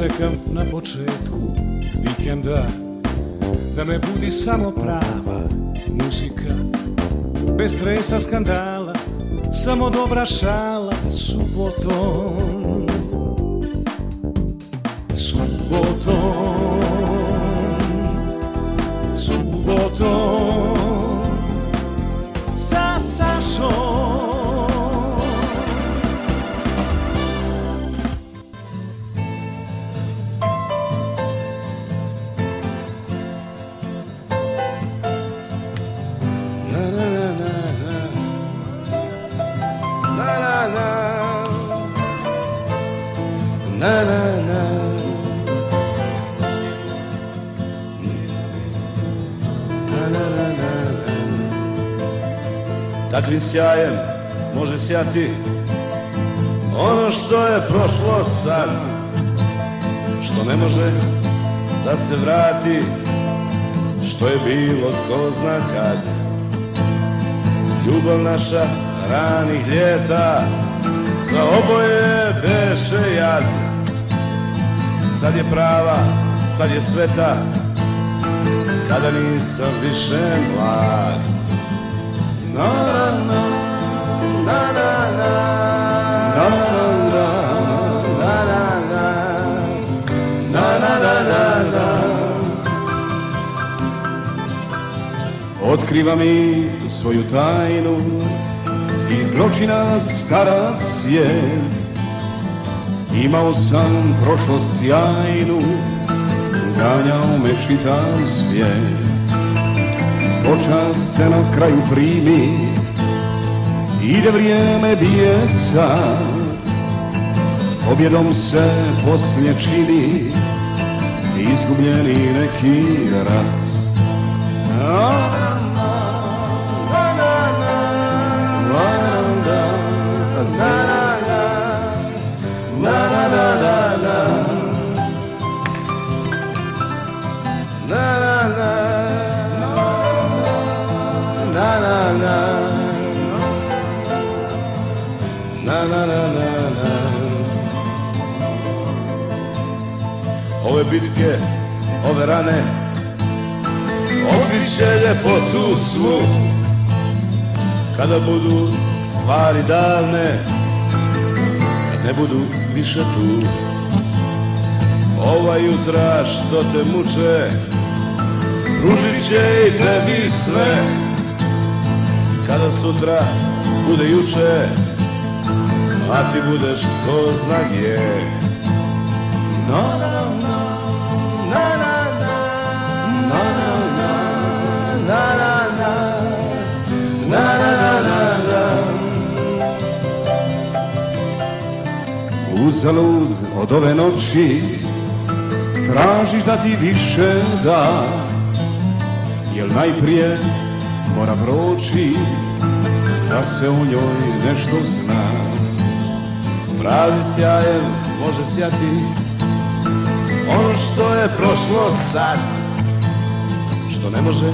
čekam na početku vikenda. Da me budi samo prava muzika Bez stresa skandala Samo dobra šala subotom Takvim sjajem može sjati ono što je prošlo sad Što ne može da se vrati Što je bilo ko zna kad. Ljubav naša ranih ljeta Za oboje beše jad. Sad je prava, sad je sveta Kada nisam više mlad. Na Otkriva mi svoju tajnu Iz zločina stara svijet. Imao sam prošlost sjajnu Ganjao me čitav svijet. Počas se na kraju primi Ide vrijeme bije sad. Pobjedom se poslije čini Izgubljeni neki rat Ove bitke, ove rane. Otkrit će ljepotu svu. Kada budu stvari davne Kad ne budu više tu. Ova jutra što te muče Pružit će i tebi sve. Kada sutra bude juče A ti budeš ko zna gdje. No, Uzalud od ove noći Tražiš da ti više da. Jel najprije mora proći Da se o njoj nešto zna? Pravi sjajem može sjati Ono što je prošlo sad Što ne može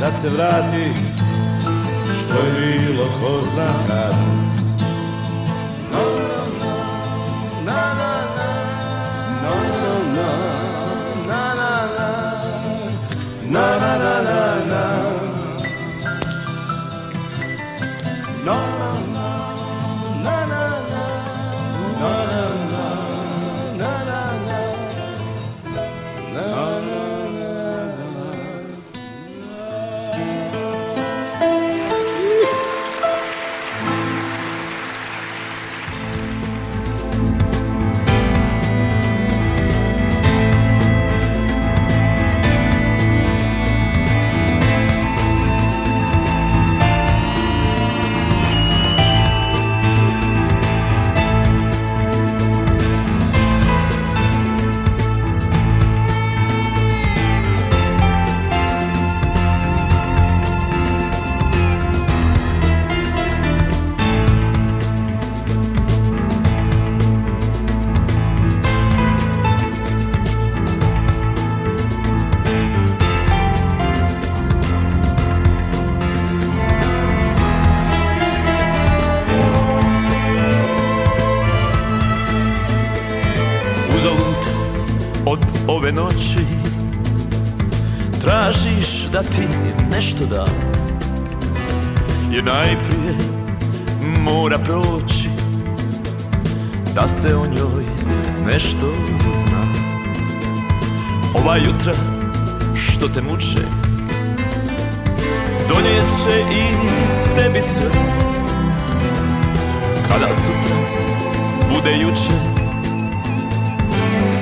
da se vrati Što je bilo ko zna kad noći Tražiš da ti nešto da Je najprije mora proći Da se o njoj nešto zna. Ova jutra što te muče Donijet će i tebi sve. Kada sutra bude juče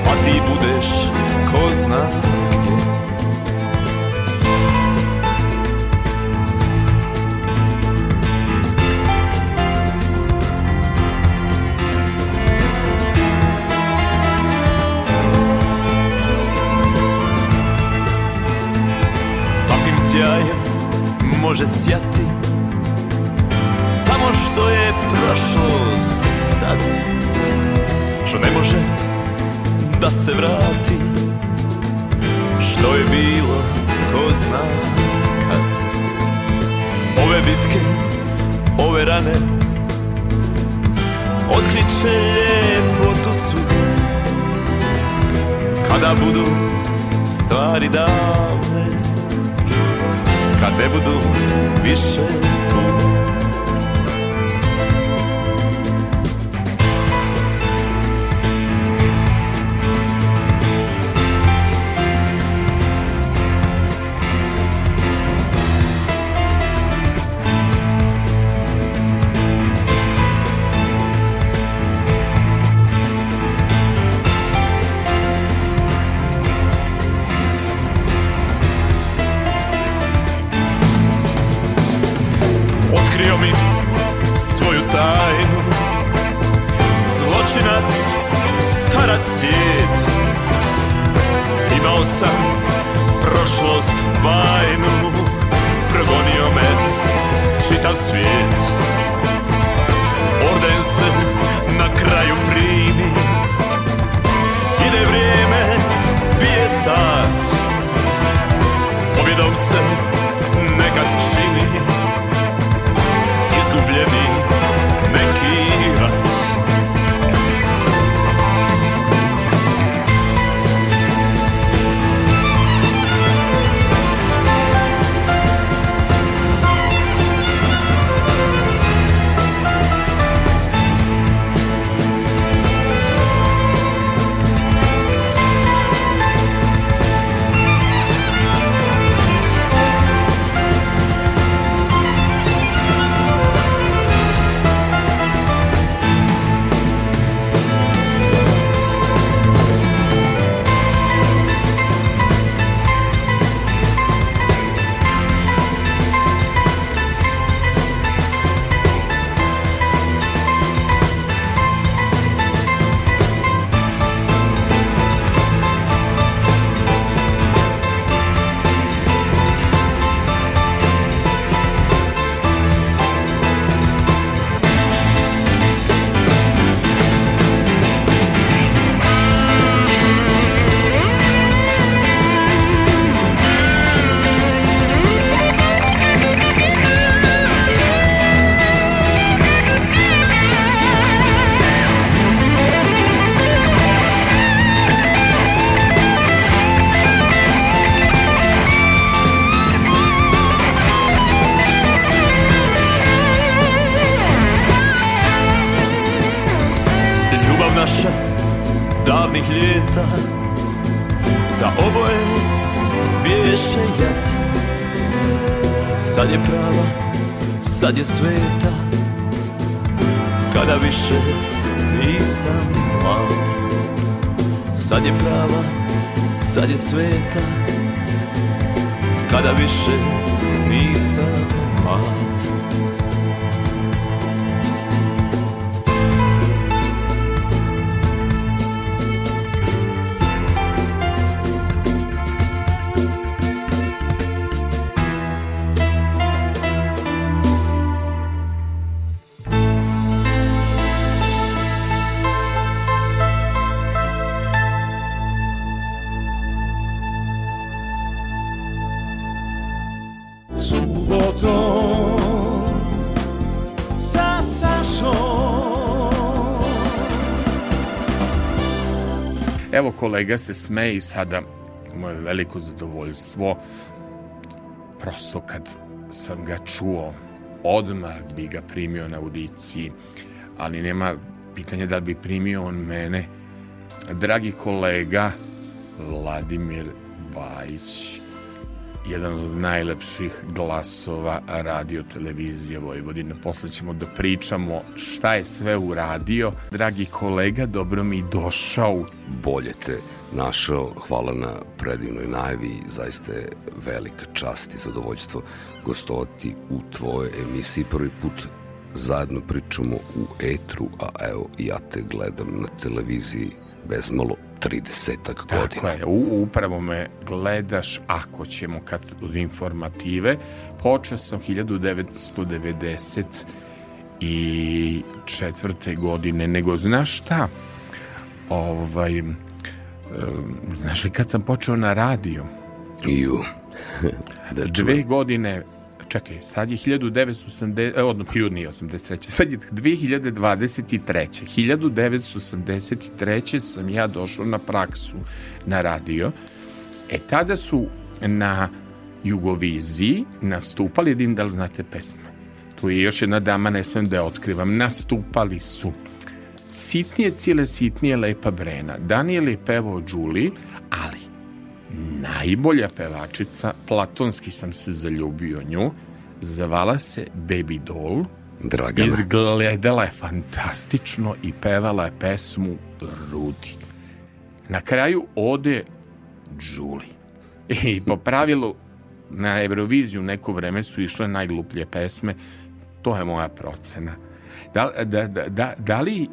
A ti budeš zna gdje. Takvim sjajem može sjati Samo što je prošlost sad. Što ne može da se vrati Što je bilo, ko zna kad. Ove bitke, ove rane Otkriće ljepotu su. Kada budu stvari davne Kad ne budu više tu kolega se smeje i sada moje veliko zadovoljstvo. Prosto kad sam ga čuo odmah bi ga primio na audiciji. Ali nema pitanja da li bi primio on mene. Dragi kolega Vladimir Bajić jedan od najlepših glasova radio televizije Vojvodine. Posle ćemo da pričamo šta je sve uradio. Dragi kolega, dobro mi došao. Bolje te našao. Hvala na predivnoj najavi. Zaista je velika čast i zadovoljstvo gostovati u tvojoj emisiji. Prvi put zajedno pričamo u etru, a evo ja te gledam na televiziji bezmalo 30 godina. Tako je, u, upravo me gledaš ako ćemo kad od informative. Počeo sam 1990 i četvrte godine, nego znaš šta? Ovaj, znaš li kad sam počeo na radio? Ju. da Dve godine čekaj, sad je 1980, e, odno, nije 83. Sad je 2023. 1983. sam ja došao na praksu na radio. E, tada su na Jugoviziji nastupali, im da li znate pesme. Tu je još jedna dama, ne smijem da je otkrivam. Nastupali su Sitnije cijele sitnije lepa Brena. Daniel je pevao Đuli, ali najbolja pevačica, platonski sam se zaljubio nju, zvala se Baby Doll, Dragana. izgledala je fantastično i pevala je pesmu Rudi. Na kraju ode Julie. I po pravilu na Euroviziju neko vreme su išle najgluplje pesme, to je moja procena. Da, da, da, da, da li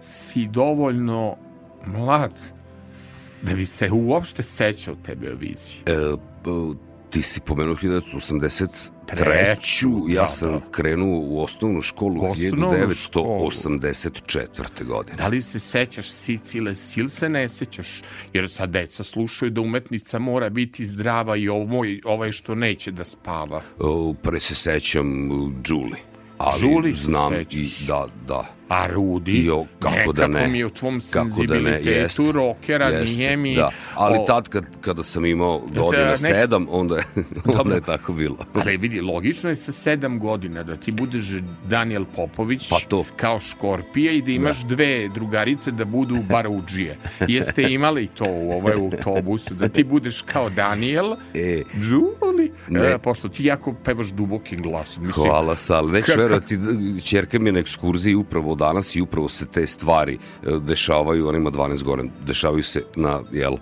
si dovoljno mlad da bi se uopšte sećao te Eurovizije? E, ti si pomenuo 1983. Treću, ja da, sam da. krenuo u osnovnu školu osnovnu 1984. godine. Da li se sećaš Sicile Sil se ne sećaš? Jer sad deca slušaju da umetnica mora biti zdrava i ovo, ovaj što neće da spava. O, pre se sećam Julie. Ali Žuli znam i da, da. A Rudi, jo, kako da ne, mi u tvom senzibilitetu da ne, jest, rockera, jest, nije mi... Da. Ali o, tad kad, kada sam imao godina nek... sedam, onda je, onda je tako bilo. Ali vidi, logično je sa sedam godina da ti budeš Daniel Popović pa to. kao škorpije i da imaš da. dve drugarice da budu baruđije. Jeste imali to u ovoj autobusu, da ti budeš kao Daniel, e, Julie, e, pošto ti jako pevaš dubokim glasom. Mislim, Hvala, Sal. Već verovati, čerka mi je na ekskurziji upravo danas i upravo se te stvari e, dešavaju, on ima 12 godina, dešavaju se na jel, e,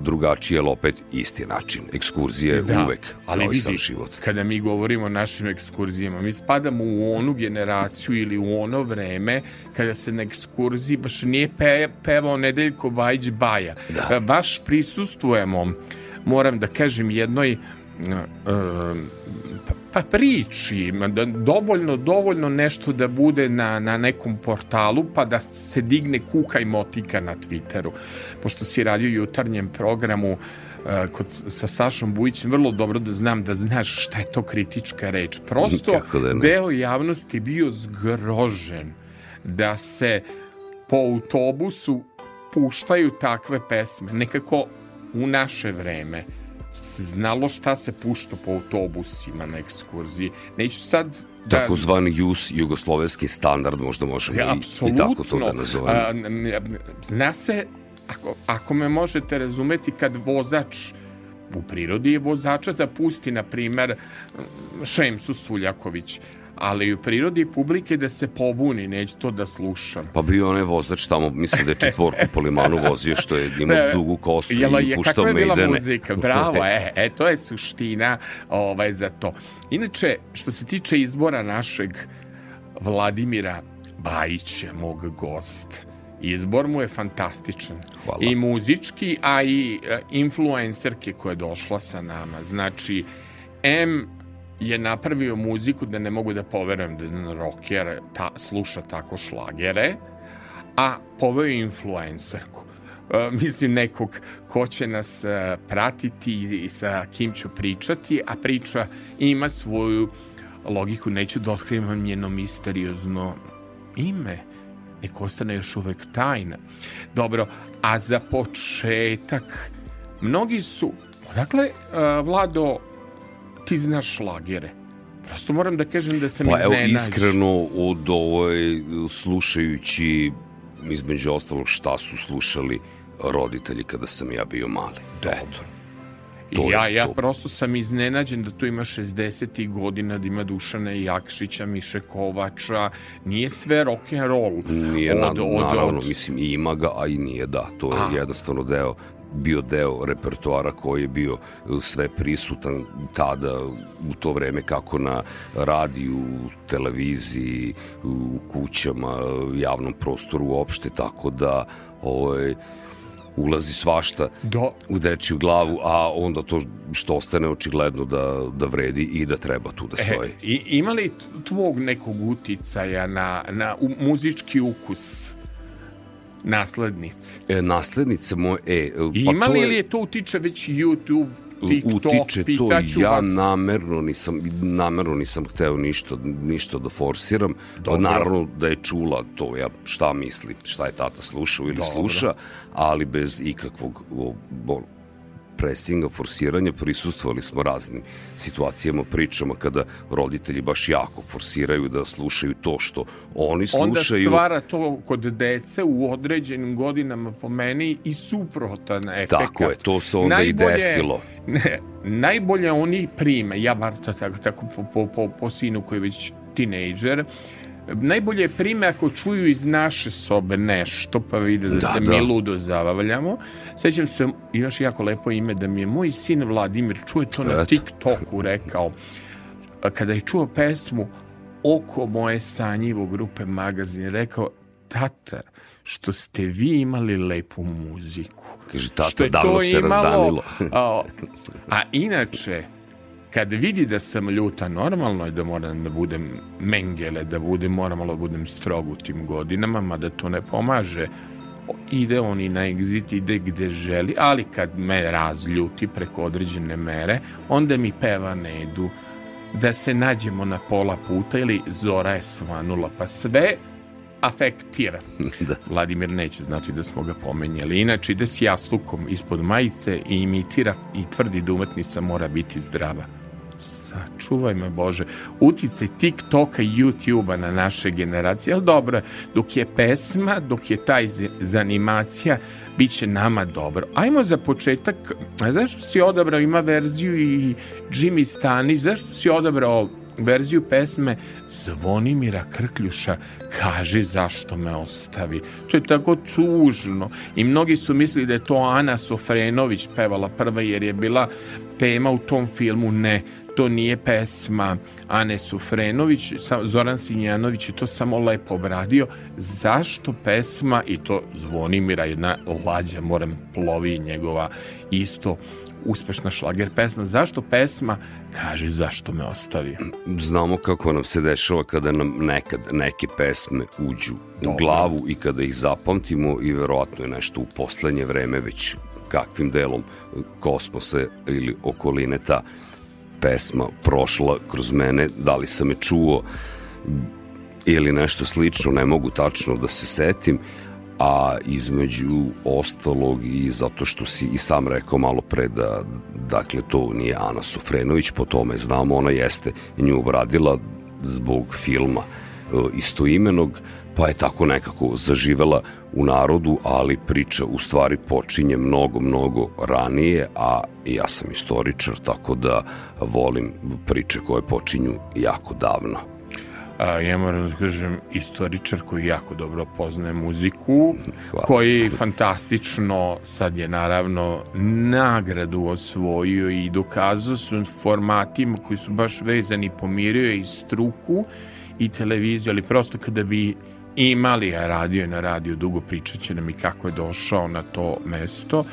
drugačiji, ali opet isti način. Ekskurzije da, uvek, ali vidi, sam život. Kada mi govorimo o našim ekskurzijama, mi spadamo u onu generaciju ili u ono vreme kada se na ekskurziji baš nije pe, pevao Nedeljko Bajić Baja. Da. E, baš prisustujemo, moram da kažem, jednoj uh, pa priči, da dovoljno, dovoljno nešto da bude na, na nekom portalu pa da se digne kuka i motika na Twitteru. Pošto si radio jutarnjem programu uh, kod, sa Sašom Bujićem, vrlo dobro da znam da znaš šta je to kritička reč. Prosto da deo javnosti bio zgrožen da se po autobusu puštaju takve pesme. Nekako u naše vreme znalo šta se pušta po autobusima na ekskurziji. Neću sad da... Takozvani JUS, jugoslovenski standard, možda možemo ja, i, i tako to da nazovemo. Zna se, ako, ako me možete razumeti, kad vozač u prirodi je vozača da pusti, na primer, Šemsu Suljaković, ali u prirodi publike da se pobuni, neće to da slušam. Pa bio onaj vozač tamo, mislim da je četvorku po limanu vozio, što je imao dugu kosu Jela, i puštao Mejdene. Kakva je bila muzika? Bravo, e, e, to je suština ovaj, za to. Inače, što se tiče izbora našeg Vladimira Bajića, mog gosta, Izbor mu je fantastičan. Hvala. I muzički, a i e, influencerke koja je došla sa nama. Znači, M je napravio muziku da ne mogu da poverujem da jedan rocker ta, sluša tako šlagere, a poveo je influencerku. Uh, mislim nekog ko će nas uh, pratiti i sa kim ću pričati, a priča ima svoju logiku, neću da otkrivam njeno misteriozno ime. nek ostane još uvek tajna. Dobro, a za početak, mnogi su, odakle, uh, Vlado, ti znaš šlagere? Prosto moram da kažem da sam pa, iznenađen. evo, iskreno, od ovoj, slušajući između ostalog šta su slušali roditelji kada sam ja bio mali. Eto. To ja, ja to. prosto sam iznenađen da tu ima 60. godina, da ima Dušana Jakšića, Miše Kovača, nije sve rock and roll. Nije, od, na, od, naravno, od... mislim, ima ga, a i nije, da, to je a. jednostavno deo bio deo repertoara koji je bio sve prisutan tada u to vreme kako na radiju, televiziji, u kućama, javnom prostoru uopšte, tako da ovaj, ulazi svašta Do. u dečiju glavu, a onda to što ostane očigledno da, da vredi i da treba tu da e, stoji. E, i, ima li tvog nekog uticaja na, na u, muzički ukus naslednice? E, naslednice moje... E, pa ima li je... ili je to utiče već YouTube TikTok, utiče to ja vas... namerno nisam namerno nisam hteo ništa ništa da forsiram Dobro. naravno da je čula to ja šta misli šta je tata slušao ili Dobro. sluša ali bez ikakvog o, presinga, forsiranja, prisustvovali smo raznim situacijama, pričama kada roditelji baš jako forsiraju da slušaju to što oni slušaju. Onda stvara to kod dece u određenim godinama po meni i suprotan efekt. Tako je, to se onda najbolje, i desilo. Ne, najbolje oni prime, ja bar to tako, tako po, po, po, po sinu koji je već tinejdžer, najbolje je prime ako čuju iz naše sobe nešto, pa vide da, da se da. mi ludo zabavljamo. Sećam se, imaš jako lepo ime, da mi je moj sin Vladimir, čuje to na TikToku, rekao, kada je čuo pesmu Oko moje sanjivo grupe magazin, rekao, tata, što ste vi imali lepu muziku. Kaže, tata, davno se imalo, razdanilo. a, a inače, kad vidi da sam ljuta, normalno je da moram da budem mengele, da budem, moram malo da budem strog u tim godinama, mada to ne pomaže. Ide on i na exit, ide gde želi, ali kad me razljuti preko određene mere, onda mi peva Nedu da se nađemo na pola puta ili zora je svanula, pa sve afektira. Da. Vladimir neće znati da smo ga pomenjali. Inače ide s jaslukom ispod majice i imitira i tvrdi da umetnica mora biti zdrava. Sačuvaj me Bože. Uticaj TikToka i YouTubea na naše generacije. Ali dobro, dok je pesma, dok je taj zanimacija, bit će nama dobro. Ajmo za početak, a zašto si odabrao, ima verziju i Jimmy Stanić, zašto si odabrao verziju pesme Zvonimira Krkljuša Kaži zašto me ostavi. To je tako tužno. I mnogi su mislili da je to Ana Sofrenović pevala prva jer je bila tema u tom filmu. Ne, to nije pesma Ane Sufrenović, Zoran Sinjanović je to samo lepo obradio. Zašto pesma, i to Zvonimira, jedna lađa, moram plovi njegova isto uspešna šlager pesma. Zašto pesma kaže zašto me ostavi? Znamo kako nam se dešava kada nam nekad neke pesme uđu Dobro. u glavu i kada ih zapamtimo i verovatno je nešto u poslednje vreme već kakvim delom kosmosa ili okoline ta pesma prošla kroz mene, da li sam je čuo ili nešto slično, ne mogu tačno da se setim, a između ostalog i zato što si i sam rekao malo pre da dakle to nije Ana Sofrenović, po tome znamo, ona jeste nju obradila zbog filma e, istoimenog, pa je tako nekako zaživela u narodu, ali priča u stvari počinje mnogo, mnogo ranije, a ja sam istoričar, tako da volim priče koje počinju jako davno. A, ja moram da kažem istoričar koji jako dobro poznaje muziku, Hvala. koji fantastično sad je naravno nagradu osvojio i dokazao su formatima koji su baš vezani, pomirio i struku i televiziju, ali prosto kada bi imali, a radio je na radio dugo, pričat će nam i kako je došao na to mesto.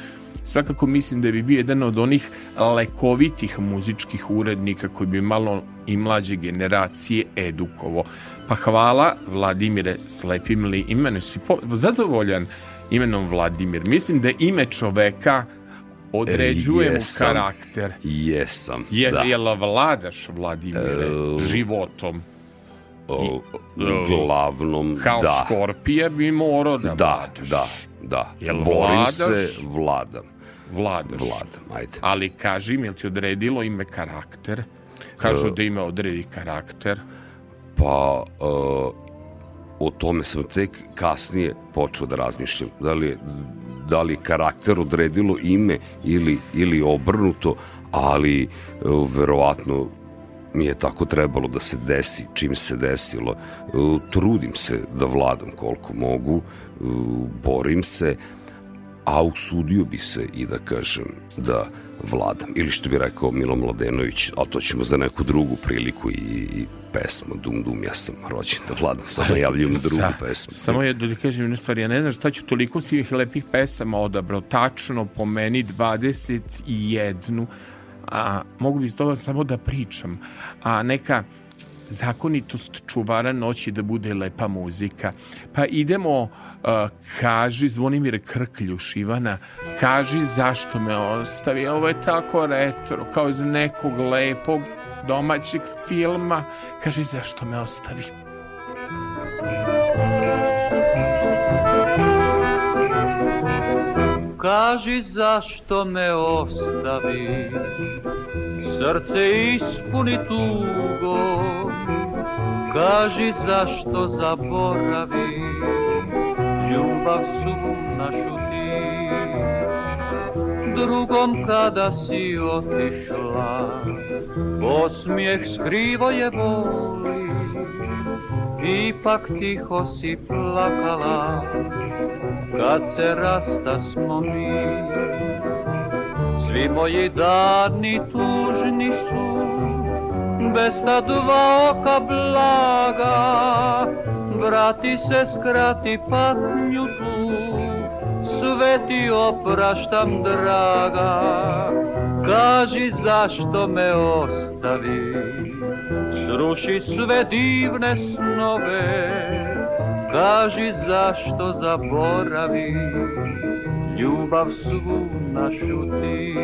Svakako mislim da bi bio jedan od onih lekovitih muzičkih urednika koji bi malo i mlađe generacije edukovo. Pa hvala Vladimire slepim li imenom si po, zadovoljan imenom Vladimir. Mislim da ime čoveka određuje mu karakter. Jesam, Je, da. Jel vladaš Vladimire e, životom? O, glavnom, Kao da. Skorpija bi morao da Da, vladaš. da, da. Jel Borim vladaš? se, vladam. Vladaš. Vladam, ajde. Ali kaži mi, jel ti odredilo ime karakter? Kažu da ime odredi karakter. Pa, uh, o tome sam tek kasnije počeo da razmišljam. Da li je, da li karakter odredilo ime ili, ili obrnuto, ali uh, verovatno mi je tako trebalo da se desi čim se desilo. Uh, trudim se da vladam koliko mogu, uh, borim se, a usudio bi se i da kažem da vladam. Ili što bi rekao Milo Mladenović, a to ćemo za neku drugu priliku i, i pesmu Dum Dum, ja sam rođen da vladam, samo najavljujem drugu Sa- pesmu. Samo je da ti kažem jednu stvar, ja ne znam šta ću toliko svih lepih pesama odabrao, tačno po meni 21, a mogu bi toga samo da pričam, a neka zakonitost čuvara noći da bude lepa muzika. Pa idemo, uh, kaži Zvonimir Krkljuš Ivana, kaži zašto me ostavi. Ovo je tako retro, kao iz nekog lepog domaćeg filma. Kaži zašto me ostavi. Kaži zašto me ostavi Srce ispuni tugo. Kaži zašto zaboravi Ljubav su našu ti Drugom kada si otišla Osmijeh skrivo je boli Ipak tiho si plakala kad se rasta smo mi. Svi moji dani tužni su, bez ta dva oka blaga. Vrati se, skrati patnju tu, sve ti opraštam draga. Kaži zašto me ostavi, sruši sve divne snove, Kaži zašto zaboravi ljubav svu našu ti.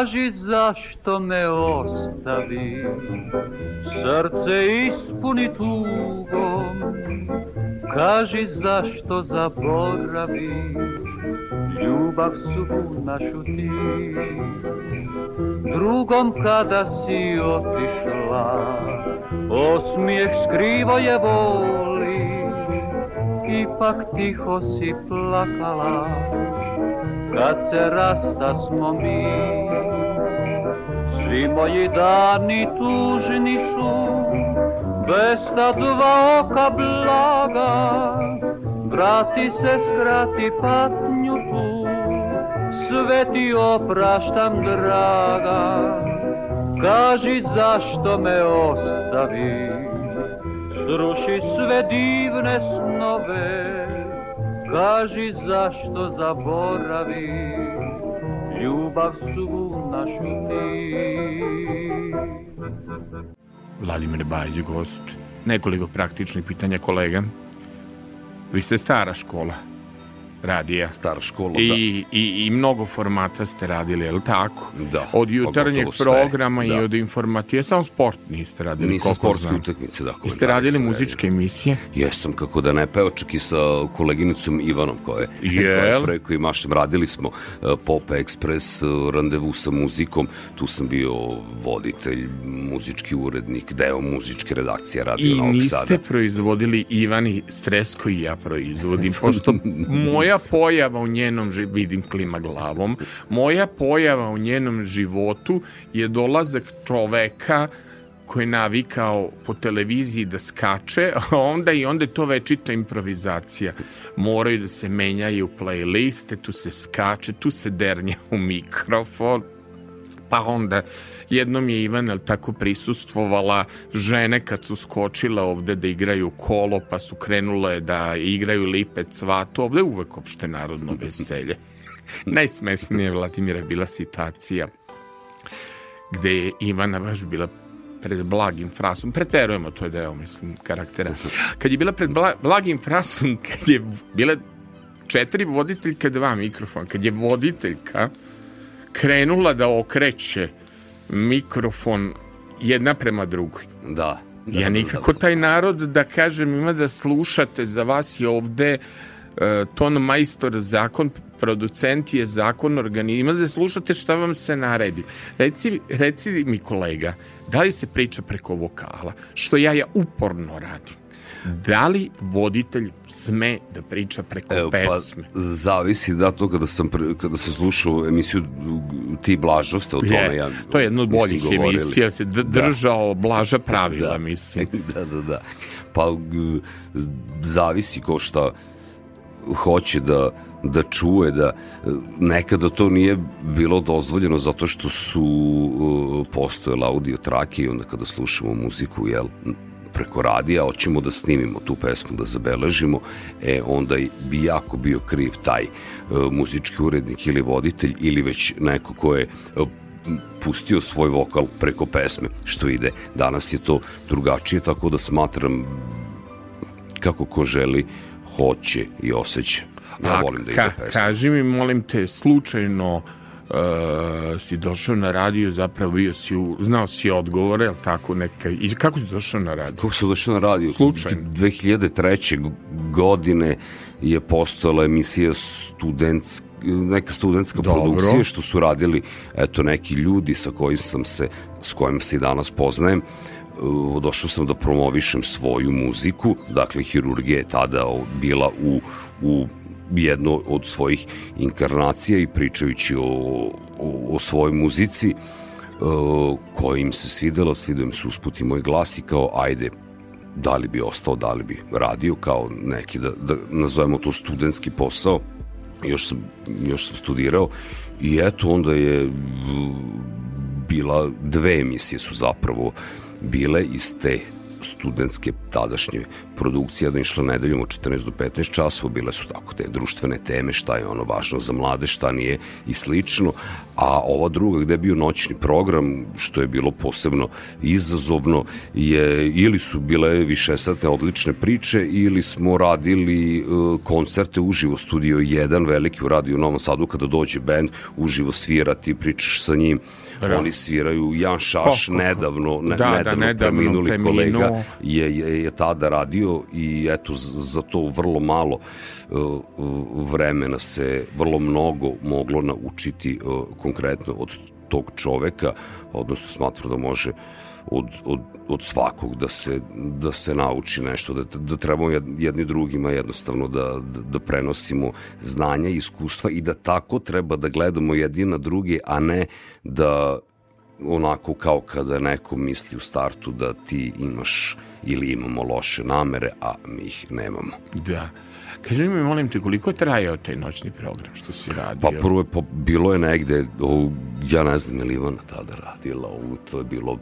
Kaži zašto me ostavi, srce ispuni tugom. Kaži zašto zaboravi, ljubav svu našu ti. Drugom kada si otišla, osmijeh skrivo je voli, ipak tiho si plakala kad se rasta smo mi. Svi moji dani tužni su, bez ta dva oka blaga. Vrati se, skrati patnju tu, sve ti opraštam draga. Kaži zašto me ostavi, sruši sve divne snove. Kaži zašto zaboravi ljubav ti. Vladimir Bajić, gost. Nekoliko praktičnih pitanja kolega. Vi ste stara škola. Radija. Stara škola, I, da. I, I mnogo formata ste radili, je li tako? Da, Od jutarnjeg pa sve, programa i da. od informacije. Samo sport niste radili, Nisam koliko sportske znam. utakmice, da. Jeste radili muzičke emisije? Jesam, kako da ne peo, čak i sa koleginicom Ivanom koje, Jel? koje preko i mašem radili smo uh, Pop Express, uh, randevu sa muzikom, tu sam bio voditelj, muzički urednik, deo muzičke redakcije Radio I Novog niste Sada. proizvodili Ivani stres koji ja proizvodim, pošto moja pojava u njenom, vidim klima glavom, moja pojava u njenom životu je dolazak čoveka koji je navikao po televiziji da skače, a onda i onda je to večita improvizacija. Moraju da se menjaju playliste, tu se skače, tu se dernja u mikrofon, pa onda jednom je Ivan jel tako prisustvovala žene kad su skočile ovde da igraju kolo pa su krenule da igraju lipe cvatu ovde je uvek opšte narodno veselje najsmešnije Vladimira bila situacija gde je Ivana baš bila pred blagim frasom, preterujemo, to je deo, mislim, karaktera. Kad je bila pred bla, blagim frasom, kad je bila četiri voditeljka, dva mikrofona, kad je voditeljka krenula da okreće mikrofon jedna prema drugoj. Da. Ja nikako taj narod da kažem ima da slušate, za vas je ovde e, ton majstor zakon, producent je zakon organima da slušate šta vam se naredi. Reci, reci mi kolega, da li se priča preko vokala, što ja ja uporno radim. Da li voditelj sme da priča preko Evo, pesme? Pa, zavisi da to kada sam, pre, kada sam slušao emisiju Ti blažo ste o tome. Je, ja, to je jedna od boljih govorili. emisija, se d- držao blaža pravila, mislim. da, da, da. Pa g- zavisi ko šta hoće da da čuje da nekada to nije bilo dozvoljeno zato što su postojale audio trake i onda kada slušamo muziku jel preko radija, hoćemo da snimimo tu pesmu, da zabeležimo, e onda bi jako bio kriv taj uh, muzički urednik ili voditelj ili već neko ko je uh, pustio svoj vokal preko pesme, što ide. Danas je to drugačije, tako da smatram kako ko želi, hoće i osjeća. Ja volim da ka, ide pesma. kaži mi, molim te, slučajno uh, si došao na radio, zapravo bio si, u, znao si odgovore, jel tako, neka, i kako si došao na radio? Kako sam došao na radio? Slučajno. 2003. godine je postojala emisija studentsk, neka studentska Dobro. produkcija što su radili eto neki ljudi sa kojim sam se s kojim se i danas poznajem Uh, došao sam da promovišem svoju muziku dakle hirurgija je tada bila u, u jedno od svojih inkarnacija i pričajući o, o, o svojoj muzici uh, koja im se svidela, svidao im se usput i moj glas i kao ajde, da li bi ostao, da li bi radio kao neki, da, da nazovemo to studentski posao. Još sam, još sam studirao i eto onda je bila, dve emisije su zapravo bile iz te studentske tadašnje produkcije da išla nedeljom od 14 do 15 časova, bile su tako te društvene teme, šta je ono važno za mlade, šta nije i slično, a ova druga gde je bio noćni program, što je bilo posebno izazovno, je ili su bile višesatne odlične priče ili smo radili uh, koncerte uživo studio 1, veliki u radiju u Novom Sadu kada dođe bend, uživo svirati, pričaš sa njim, Bravo. oni sviraju Jan Šaš, Ko, ko, ko? nedavno, ne, Da, da, nedavno, nedavno preminuli preminuo. kolega je, je, je tada radio i eto za to vrlo malo uh, vremena se vrlo mnogo moglo naučiti uh, konkretno od tog čoveka, odnosno smatram da može od, od, od svakog da se, da se nauči nešto, da, da trebamo jed- jedni drugima jednostavno da, da, da prenosimo znanja i iskustva i da tako treba da gledamo jedni na drugi, a ne da onako kao kada neko misli u startu da ti imaš ili imamo loše namere, a mi ih nemamo. Da. Kaži mi, molim te, koliko je trajao taj noćni program što si radio? Pa prvo je, pa, bilo je negde, o, ja ne znam, je li Ivana tada radila, o, to je bilo,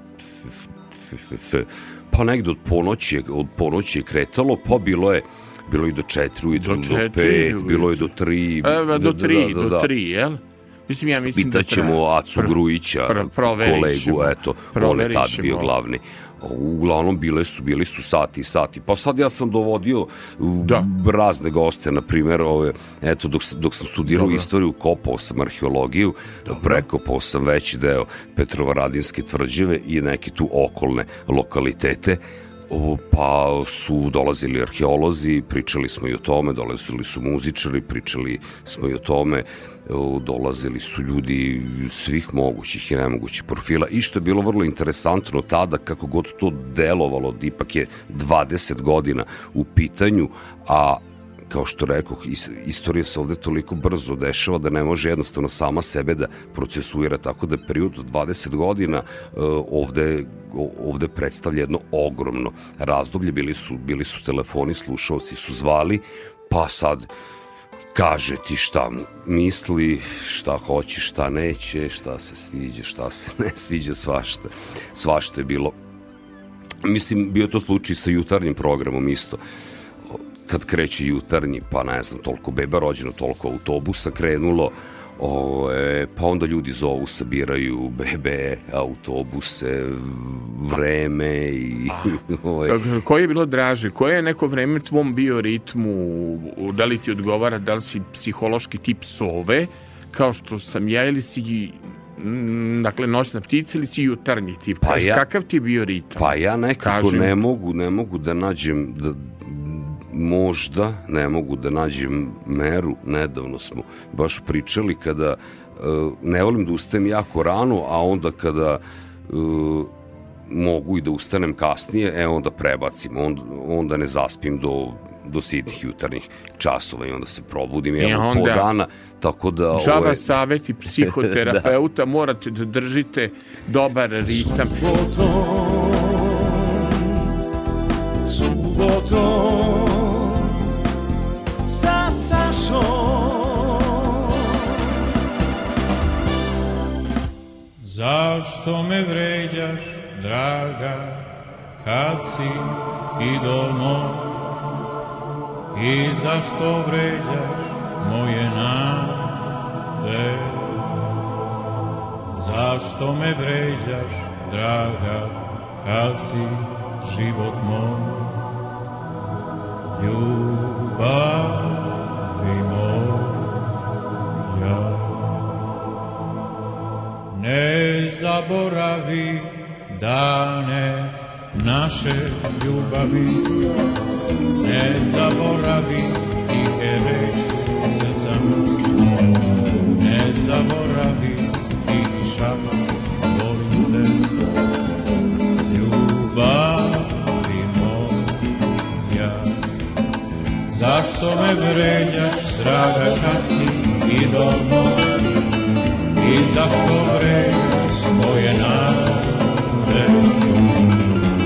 pa negde od ponoći, je, od ponoći je kretalo, pa bilo je, bilo je i do četiri ujutru, do, četiri pet, ujutru. bilo je do tri. Evo, do da, tri, da, da, do da. tri, jel? Mislim, ja mislim Pitaćemo da traja. Acu Grujića, pr- kolegu, eto, on je tad bio glavni uglavnom bile su, bili su sati i sati. Pa sad ja sam dovodio da. razne goste, na primjer, ove, eto, dok, dok sam studirao Dobro. istoriju, kopao sam arheologiju, Dobro. prekopao sam veći deo Petrovaradinske tvrđave i neke tu okolne lokalitete pa su dolazili arheolozi, pričali smo i o tome, dolazili su muzičari, pričali smo i o tome, dolazili su ljudi svih mogućih i nemogućih profila i što je bilo vrlo interesantno tada kako god to delovalo, ipak je 20 godina u pitanju, a kao što rekao, istorija se ovde toliko brzo dešava da ne može jednostavno sama sebe da procesuira, tako da period od 20 godina uh, ovde, ovde predstavlja jedno ogromno razdoblje, bili su, bili su telefoni, slušalci su zvali, pa sad kaže ti šta misli, šta hoće, šta neće, šta se sviđa, šta se ne sviđa, svašta. Svašta je bilo. Mislim, bio to slučaj sa jutarnjim programom isto kad kreće jutarnji, pa ne znam, toliko beba rođeno, toliko autobusa krenulo, O, e, pa onda ljudi zovu, sabiraju bebe, autobuse, vreme i... Ove. Koje je bilo draže? Koje je neko vreme tvom bio ritmu? Da li ti odgovara? Da li si psihološki tip sove? Kao što sam ja ili si dakle noćna ptica ili si jutarnji tip? Pa ja, kakav ti je bio ritam? Pa ja nekako Kažem, ne mogu, ne mogu da nađem da, možda ne mogu da nađem meru, nedavno smo baš pričali kada uh, ne volim da ustajem jako rano, a onda kada uh, mogu i da ustanem kasnije, e onda prebacim, onda, onda ne zaspim do do sitnih jutarnjih časova i onda se probudim i evo po dana tako da džaba ove... saveti psihoterapeuta da. morate da držite dobar ritam subotom subotom Zašto me vređaš, draga, kad si idol moj? I zašto vređaš moje nade? Zašto me vređaš, draga, kad si život moj? Ljubavi moja. Zaboravi dane naše ljubavi, ne zaboravi tihe reči srca ne zaboravi tihi šapat, volim te, ljubavi moja. Zašto me vređaš, draga, kad si idol moj, i zašto vređaš moje nade?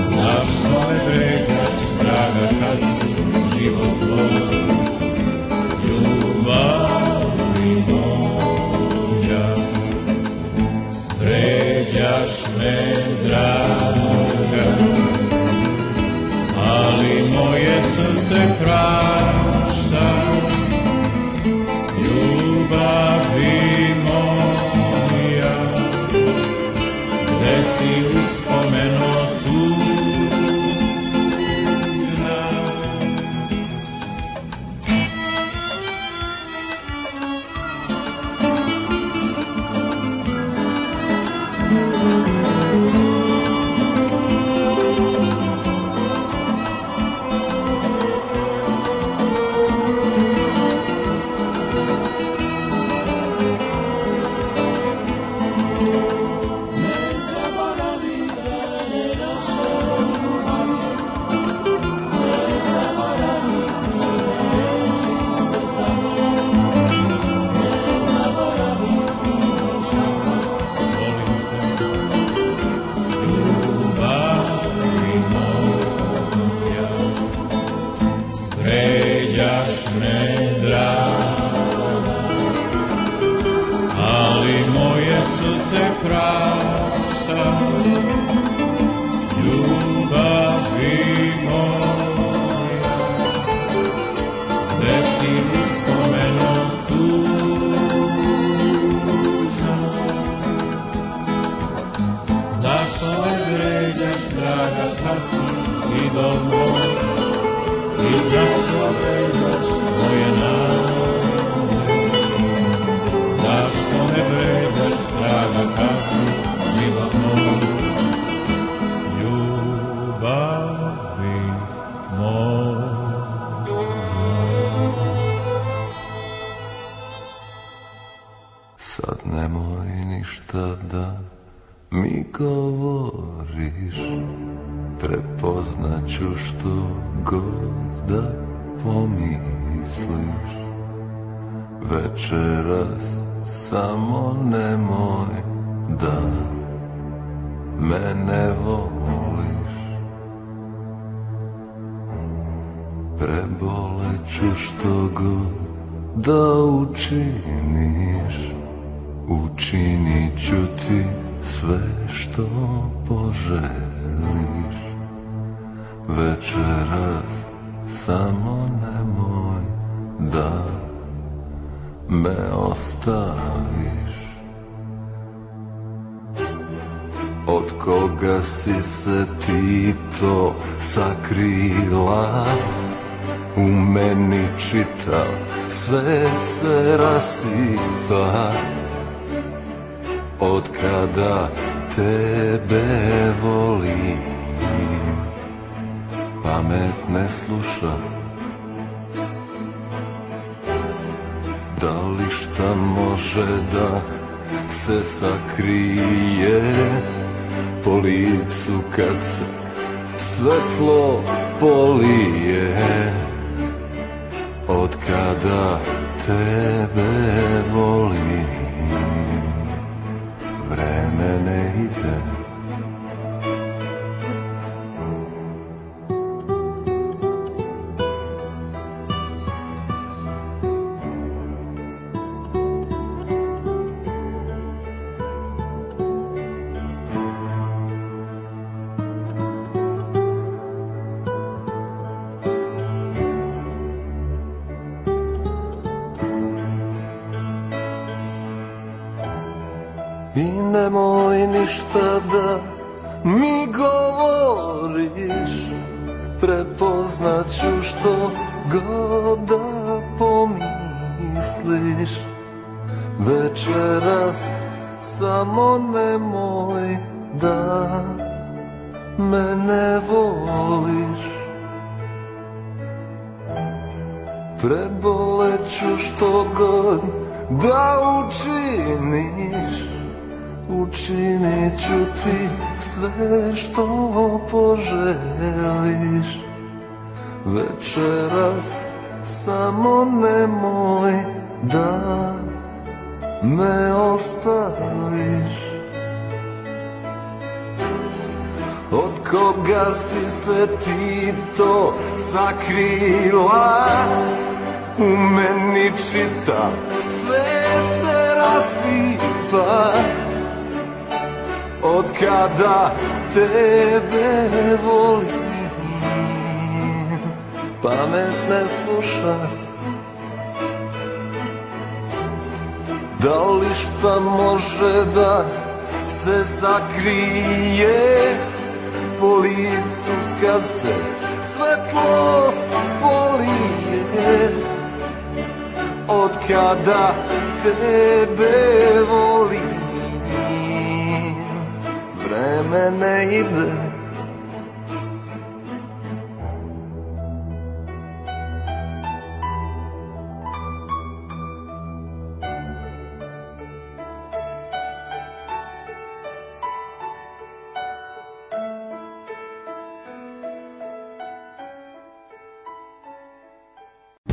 Zašto me vređaš, draga, kad si život moj? Samo nemoj da mene voliš. Preboleću što god da učiniš. Učinit ću ti sve što poželiš. Večeras samo nemoj da me ostaviš? Od koga si se ti to sakrila? U meni čitav svet se rasipa. Od kada tebe volim Pamet ne sluša Da li šta može da se sakrije. Po licu kad se svetlo polije Od kada tebe volim. Vreme ne ide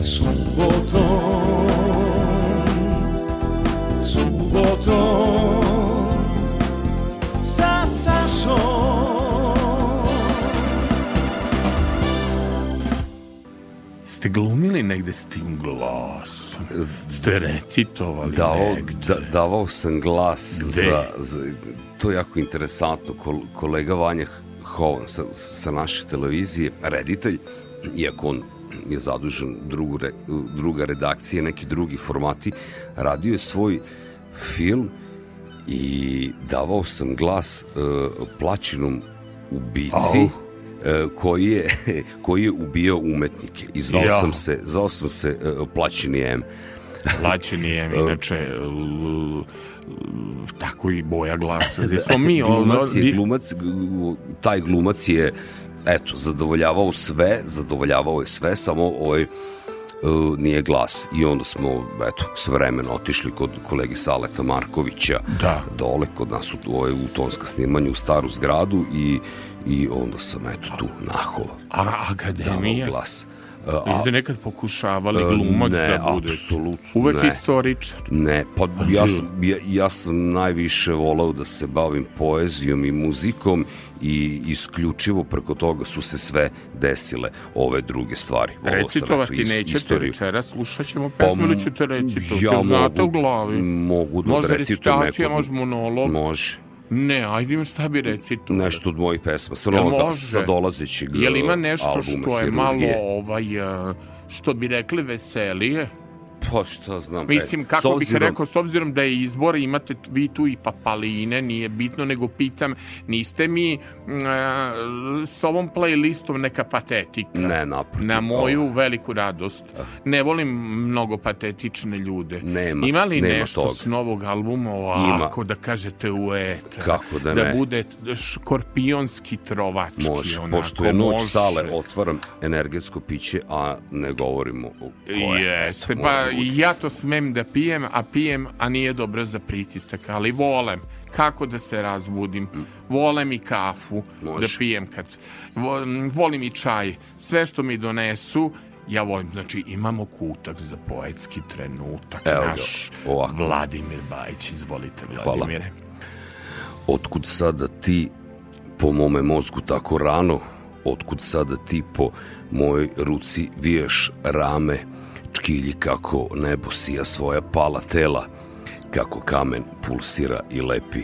Subotom, subotom, sa Sašom. Ste glumili negde s tim glasom? Ste recitovali Dao, negde? da, davao sam glas Gde? za, za, to je jako interesantno, Kol, kolega Vanja Hovan sa, sa naše televizije, reditelj, iako on je zadužen drugu, re, druga redakcija, neki drugi formati, radio je svoj film i davao sam glas uh, plaćinom ubici Au. e, koji je, koji je ubio umetnike. I zvao Ja. sam se, zvao sam se e, Plaćeni M. Plaćeni je, inače, l- tako i boja glasa. Smo mi, glumac je, glumac, taj glumac je eto, zadovoljavao sve, zadovoljavao je sve, samo ovaj uh, nije glas. I onda smo, eto, s vremena otišli kod kolegi Saleta Markovića Da. dole kod nas u, ovaj, u tonska snimanju u staru zgradu i, i onda sam, eto, tu naho a, akademija. glas. Uh, Vi ste nekad pokušavali E, glumac ne, da budete? apsolutno Uvek ne. istoričar. Ne, pa ja sam, ja, ja sam najviše volao da se bavim poezijom i muzikom i isključivo preko toga su se sve desile ove druge stvari. Recitovati eto, is- nećete istoriju. večeras, slušat ćemo pesmu ili ćete recitovati? ja znate mogu- u glavi? Mogu da Može odrecitujem recitacija, može monolog? Može. Ne, ajde ima šta bi recitovali. Nešto od mojih pesma, ono da, može? sa dolazećeg Jel ima nešto albuma što je malo, Hirurgije. ovaj, e, što bi rekli veselije? Pa šta znam. Mislim, e, kako s bih obzirom- rekao, s obzirom da je izbor, imate vi tu i papaline, nije bitno, nego pitam, niste mi e, s ovom playlistom neka patetika? Ne, naprotiv. Na moju veliku radost. Ne volim mnogo patetične ljude. Nema, Ima li nema nešto toga. s novog albuma ovako da kažete u etar? Kako da Da ne? bude škorpionski trovački. Može, onako, pošto je noć može. sale, otvaram energetsko piće, a ne govorimo o koje. Jeste, pa biti. ja to smem da pijem, a pijem, a nije dobro za pritisak, ali volem. Kako da se razbudim? Volem i kafu Može. da pijem kad... vo- Volim i čaj. Sve što mi donesu, ja volim. Znači, imamo kutak za poetski trenutak. Evo Naš ovako. Vladimir Bajić, izvolite, Vladimire. Otkud sada ti po mome mozgu tako rano? Otkud sada ti po mojoj ruci viješ rame? Čkilji kako nebo sija svoja pala tela, kako kamen pulsira i lepi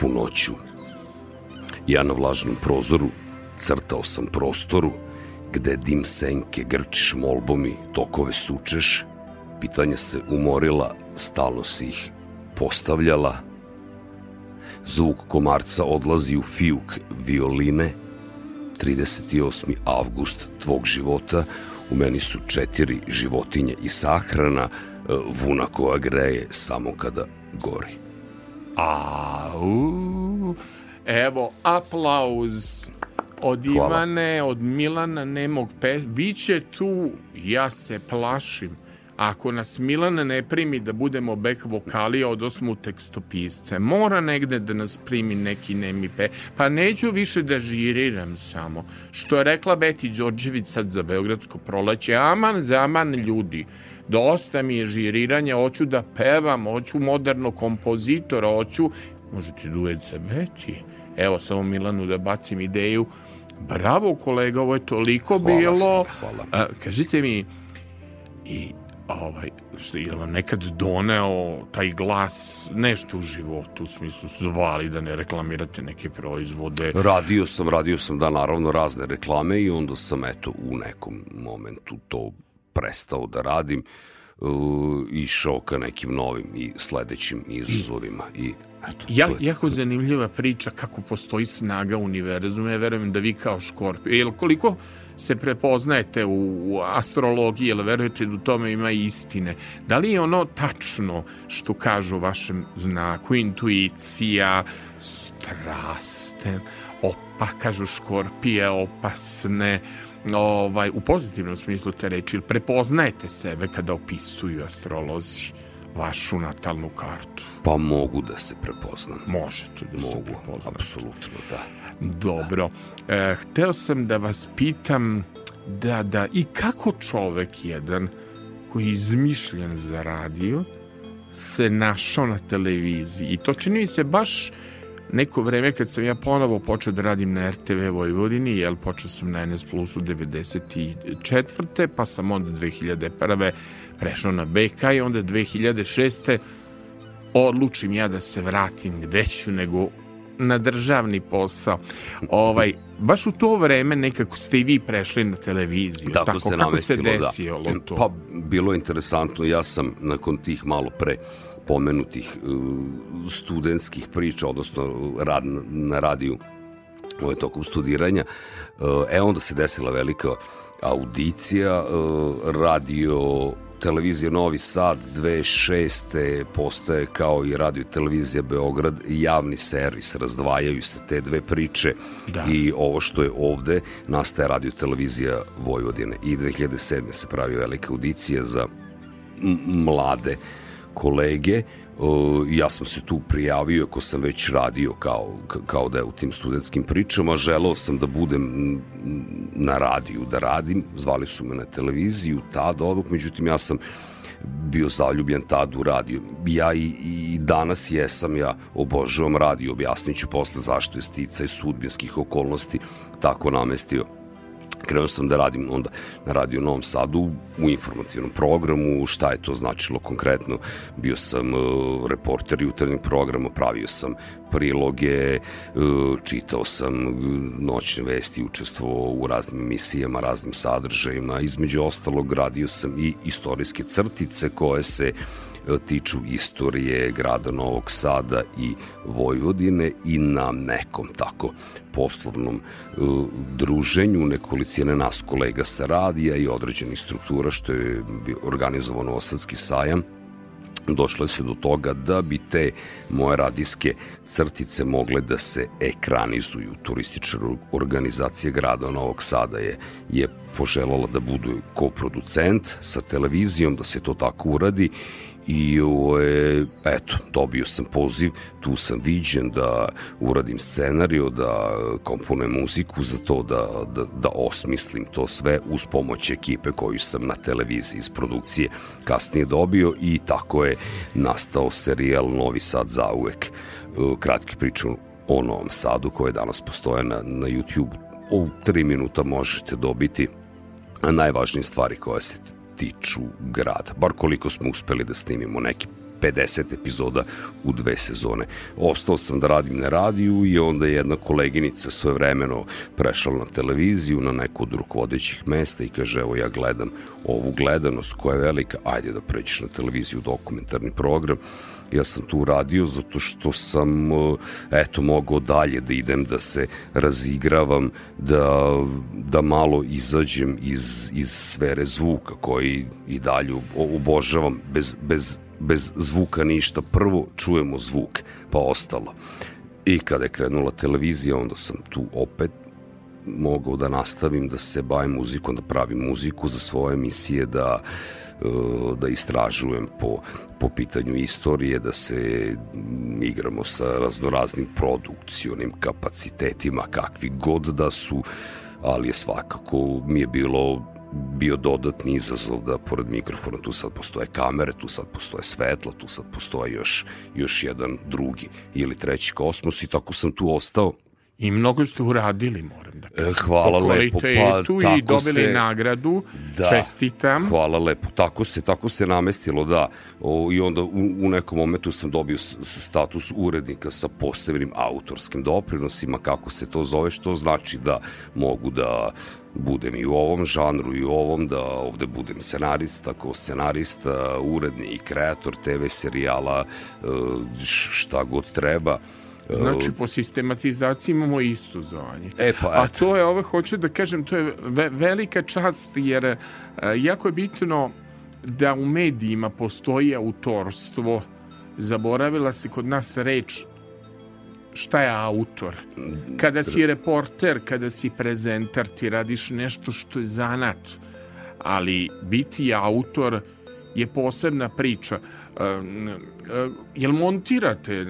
punoću. Ja na vlažnom prozoru crtao sam prostoru, gde dim senke grčiš molbom i tokove sučeš, pitanja se umorila, stalno si ih postavljala, Zvuk komarca odlazi u fijuk violine. 38. avgust tvog života. U meni su četiri životinje i sahrana. e, Vuna koja greje samo kada gori. Au, evo, aplauz od Hvala. Ivane, od Milana Nemog pe... Biće tu, ja se plašim. Ako nas Milan ne primi da budemo back vokalija od osmu tekstopisce, mora negde da nas primi neki nemi pe... Pa neću više da žiriram samo. Što je rekla Beti Đorđević sad za Beogradsko proleće, aman zaman ljudi. Dosta mi je žiriranja, hoću da pevam, hoću moderno kompozitora, hoću... Možete duet sa Beti? Evo, samo Milanu da bacim ideju. Bravo kolega, ovo je toliko Hvala, bilo. Sine, hvala. A, kažite mi, i ovaj, što je vam nekad doneo taj glas nešto u životu, u smislu zvali da ne reklamirate neke proizvode. Radio sam, radio sam da naravno razne reklame i onda sam eto u nekom momentu to prestao da radim uh, išao ka nekim novim i sledećim izazovima i eto, Ja, to je to. jako zanimljiva priča kako postoji snaga univerzuma. Ja verujem da vi kao škorpio, jel koliko se prepoznajete u astrologiji, jel verujete da u tome ima istine? Da li je ono tačno što kažu o vašem znaku, intuicija, straste, opa, kažu škorpije, opasne, ovaj, u pozitivnom smislu te reči, ili prepoznajete sebe kada opisuju astrolozi vašu natalnu kartu? Pa mogu da se prepoznam. Možete da se Mogu, prepoznate. apsolutno, da. Dobro. E, hteo sam da vas pitam da, da, i kako čovek jedan koji je izmišljen za radio se našao na televiziji. I to čini mi se baš neko vreme kad sam ja ponovo počeo da radim na RTV Vojvodini, jel počeo sam na NS Plusu 94. pa sam onda 2001. prešao na BK i onda 2006. odlučim ja da se vratim gde ću nego na državni posao. Ovaj, baš u to vreme nekako ste i vi prešli na televiziju. Tako, tako se kako se desilo da. to? Pa bilo je interesantno, ja sam nakon tih malo pre pomenutih uh, studentskih priča, odnosno rad na, na radiju ovaj, tokom studiranja. E onda se desila velika audicija, radio televizija Novi Sad 2006. postaje kao i radio televizija Beograd javni servis, razdvajaju se te dve priče da. i ovo što je ovde nastaje radio televizija Vojvodine i 2007. se pravi velika audicija za mlade kolege ja sam se tu prijavio ako sam već radio kao, kao da je u tim studentskim pričama, želeo sam da budem na radiju, da radim, zvali su me na televiziju, tad odluk, međutim ja sam bio zaljubljen tad u radio. Ja i, i danas jesam, ja obožavam radio, objasnit ću posle zašto je stica i sudbinskih okolnosti tako namestio krenuo sam da radim onda na Radio Novom Sadu u informacijnom programu, šta je to značilo konkretno. Bio sam uh, reporter jutarnjeg programa, pravio sam priloge, uh, čitao sam noćne vesti, učestvovao u raznim emisijama, raznim sadržajima. Između ostalog radio sam i istorijske crtice koje se tiču istorije grada Novog Sada i Vojvodine i na nekom tako poslovnom uh, druženju nekolicine nas kolega sa radija i određenih struktura što je organizovano Osadski sajam došlo se do toga da bi te moje radijske crtice mogle da se ekranizuju. Turistička organizacija grada Novog Sada je, je poželala da budu koproducent sa televizijom, da se to tako uradi i ovaj, eto, dobio sam poziv, tu sam viđen da uradim scenariju, da komponujem muziku za to, da, da, da osmislim to sve uz pomoć ekipe koju sam na televiziji iz produkcije kasnije dobio i tako je nastao serijal Novi Sad za uvek. Kratki priču o Novom Sadu koje danas postoje na, na YouTube. U tri minuta možete dobiti najvažnije stvari koje se tiču grada. Bar koliko smo uspeli da snimimo neki 50 epizoda u dve sezone. Ostao sam da radim na radiju i onda je jedna koleginica svoje vremeno prešla na televiziju, na neku od rukovodećih mesta i kaže, evo ja gledam ovu gledanost koja je velika, ajde da pređeš na televiziju dokumentarni program ja sam tu radio zato što sam e, eto mogao dalje da idem da se razigravam da, da malo izađem iz, iz sfere zvuka koji i dalje obožavam. Bez, bez, bez zvuka ništa. Prvo čujemo zvuk pa ostalo. I kada je krenula televizija onda sam tu opet mogao da nastavim da se bavim muzikom, da pravim muziku za svoje emisije, da uh, da istražujem po, po pitanju istorije, da se igramo sa raznoraznim produkcionim kapacitetima, kakvi god da su, ali je svakako mi je bilo bio dodatni izazov da pored mikrofona tu sad postoje kamere, tu sad postoje svetla, tu sad postoje još, još jedan drugi ili treći kosmos i tako sam tu ostao I mnogo ste uradili, moram da kažem. E, hvala po lepo. Pa, i dobili se, nagradu. Da, Čestitam. Hvala lepo. Tako se, tako se namestilo, da. O, I onda u, u nekom momentu sam dobio status urednika sa posebnim autorskim doprinosima, kako se to zove, što znači da mogu da budem i u ovom žanru i u ovom, da ovde budem scenarista, ko scenarista, urednik, kreator TV serijala, e, šta god treba. Znači, po sistematizaciji imamo isto zvanje. E, pa, A to je, ovo hoću da kažem, to je ve velika čast, jer uh, jako je bitno da u medijima postoji autorstvo. Zaboravila se kod nas reč šta je autor. Kada si reporter, kada si prezentar, ti radiš nešto što je zanat. Ali biti autor je posebna priča. Jel montirate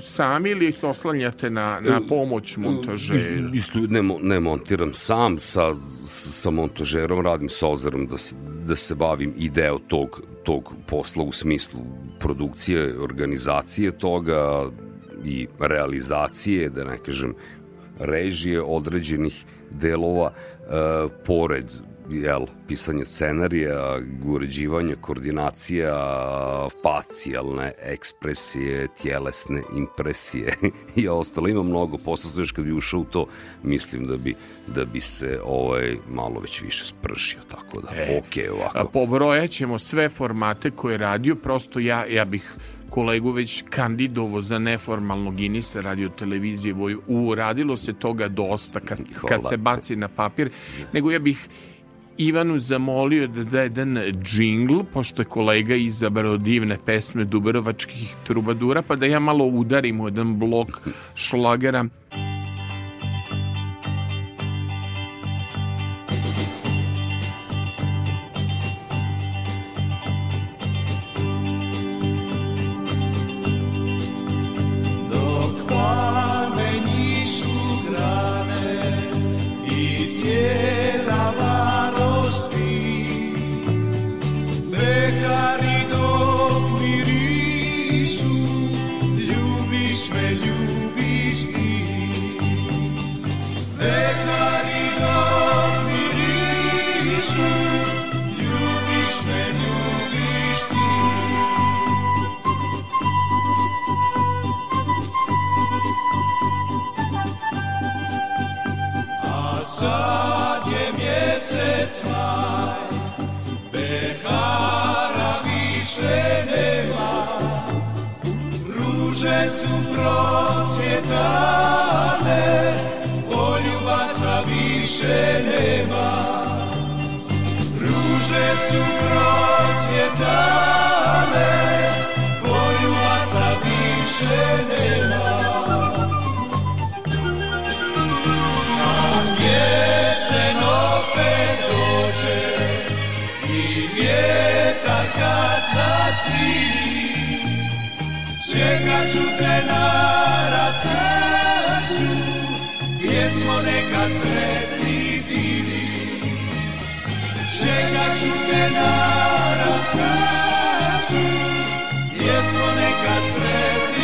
sami ili se oslanjate na, na pomoć montažera? Ne, ne montiram sam, sa, sa montažerom radim sa ozerom da se, da se bavim i deo tog, tog posla u smislu produkcije, organizacije toga i realizacije, da ne kažem, režije određenih delova, e, pored jel, pisanje scenarija, uređivanje, koordinacija, facijalne ekspresije, tjelesne impresije i ostalo. Ima mnogo posla, još kad bi ušao u to, mislim da bi, da bi se ovaj, malo već više spršio, tako da, e, ok, ovako. Pobrojat ćemo sve formate koje je radio, prosto ja, ja bih kolegu već kandidovo za neformalnog Ginisa radio televizije Voju. Uradilo se toga dosta kad, kad se baci na papir, nego ja bih Ivanu zamolio da da jedan džingl, pošto je kolega izabrao divne pesme Dubrovačkih trubadura, pa da ja malo udarim u jedan blok šlagera. procvjetale, poljubaca više nema. Ruže su procvjetale, poljubaca više nema. A jesen opet dođe i vjetar kad zacvije, sreću trenara sreću, gdje smo nekad sretni bili. Čekat ću trenara sreću, gdje smo nekad sretni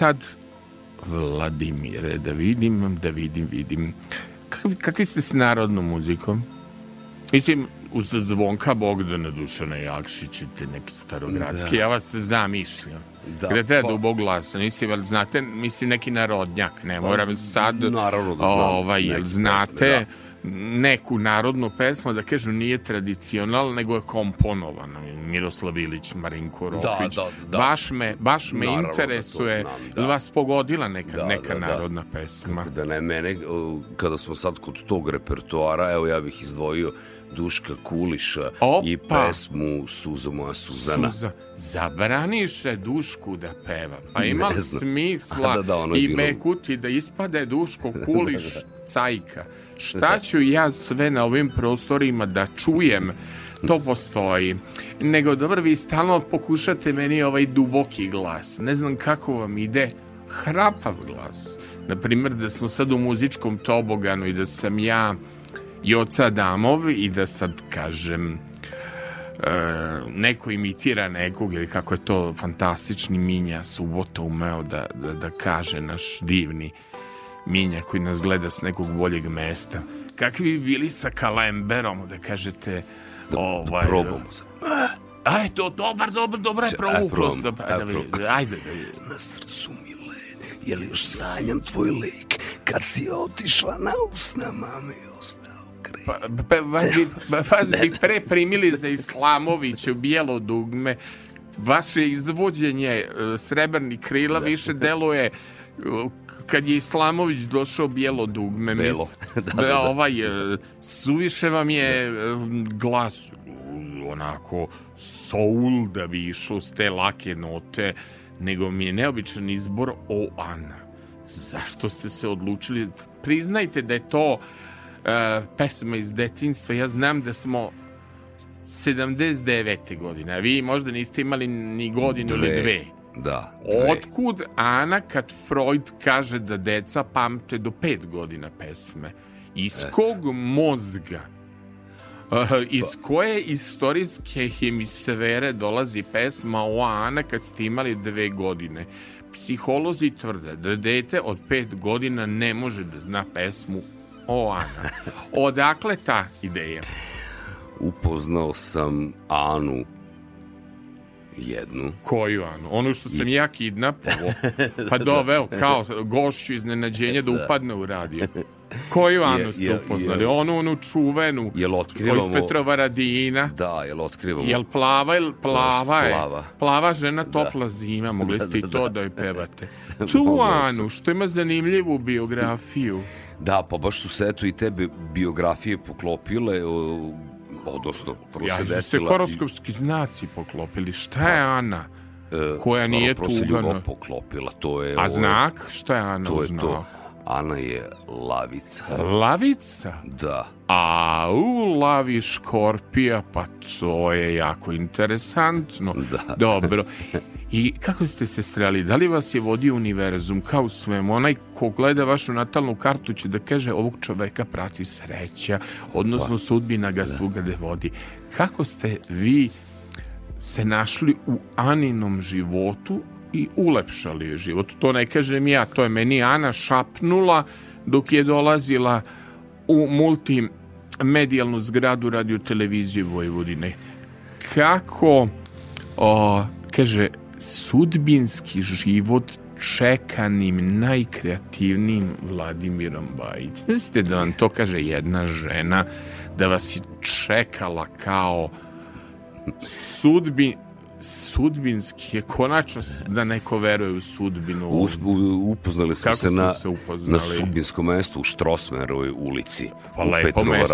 sad, Vladimire, da vidim, da vidim, vidim. Kak, kakvi ste s narodnom muzikom? Mislim, uz zvonka Bogdana Dušana Jakšić te neki starogradski, da. ja vas zamišljam. Da, Gde te pa... duboglasa, nisi, vel, znate, mislim neki narodnjak, ne moram pa, sad, naravno da znam, ovaj, jel znate, pesme, da neku narodnu pesmu, da kažu nije tradicional, nego je komponovana. Miroslav Ilić, Marinko da, Rokvić. Da, da, da. Baš me, baš me Naravno da interesuje. Da znam, da. vas pogodila neka, da, neka da, narodna pesma? Kako da ne, mene, kada smo sad kod tog repertoara, evo ja bih izdvojio Duška Kuliša Opa. i pesmu Suzo moja Suzana. Suza. Zabraniše Dušku da peva. Pa ima smisla da, da, i bilo... Mekuti da ispade Duško Kuliš cajka. Šta ću ja sve na ovim prostorima da čujem to postoji. Nego, dobro, vi stalno pokušate meni ovaj duboki glas. Ne znam kako vam ide hrapav glas. Naprimjer, da smo sad u muzičkom toboganu i da sam ja Joca Damov i da sad kažem neko imitira nekog ili kako je to fantastični Minja Subota umeo da, da, da kaže naš divni Minja koji nas gleda s nekog boljeg mesta. Kakvi bi bili sa Kalemberom, da kažete... Da, ovaj, da probamo se. Aj, to dobar, dobar, dobra je provuklost. Ajde, ajde. Na srcu mi led, je li još sanjam tvoj lik, kad si otišla na usnama mi ostao krep. Pa, pa, vas, bi, vas bi pre primili za Islamovića u bijelo dugme. Vaše izvođenje e, Srebrni krila više deluje e, kad je Islamović došao bijelo dugme. Belo. Mis- Da, da, da. Ovaj, e, suviše vam je e, glas onako soul da bi išlo s te lake note, nego mi je neobičan izbor o Ana. Zašto ste se odlučili? Priznajte da je to e, pesma iz detinjstva. Ja znam da smo 79. godine, a vi možda niste imali ni godinu ili Dve. Da, dve. Otkud Ana kad Freud kaže da deca pamte do pet godina pesme? Iz kog mozga? Uh, iz koje istorijske hemisfere dolazi pesma o Ana kad ste imali dve godine? Psiholozi tvrde da dete od pet godina ne može da zna pesmu o Ana. Odakle ta ideja? Upoznao sam Anu jednu. Koju Anu? Onu što sam ja kidnapovao, pa doveo kao gošću iznenađenja da upadne u radio. Koju Anu ste Je- je- upoznali? je- Onu, onu čuvenu, Jel koju iz otkrivamo... Petrova Radina. Da, jel otkrivamo... Jel plava ili plava je? Plava. Plava žena, topla zima. Mogli Da, ste i da, to da. da joj pevate. Tu. Anu, što ima zanimljivu biografiju. Da, pa baš su se eto i tebe biografije poklopile, odnosno, prvo Ja se su se desila... horoskopski znaci poklopili. Šta je Ana? e, koja nije prvo se tugana. ljubav poklopila, to je... A ovo- znak? Šta je Ana To u je znaku? to. Ana je lavica. Lavica? Da. A u lavi škorpija, pa to je jako interesantno. Da. Dobro. I kako ste se sreli? Da li vas je vodio univerzum kao svemu? Onaj ko gleda vašu natalnu kartu će da kaže ovog čoveka prati sreća, odnosno sudbina ga svugde vodi. Kako ste vi se našli u Aninom životu i ulepšali je život? To ne kažem ja, to je meni Ana šapnula dok je dolazila u multimedijalnu zgradu radio televizije Vojvodine. Kako, o, kaže, sudbinski život čekanim, najkreativnijim Vladimirom Bajić. Mislite da vam to kaže jedna žena, da vas je čekala kao sudbi, sudbinski je konačno da neko veruje u sudbinu. Us, u- upoznali smo Kako se na, se na upoznali? sudbinskom mestu u Štrosmerovoj ulici. Pa u lepo Petrovo mesto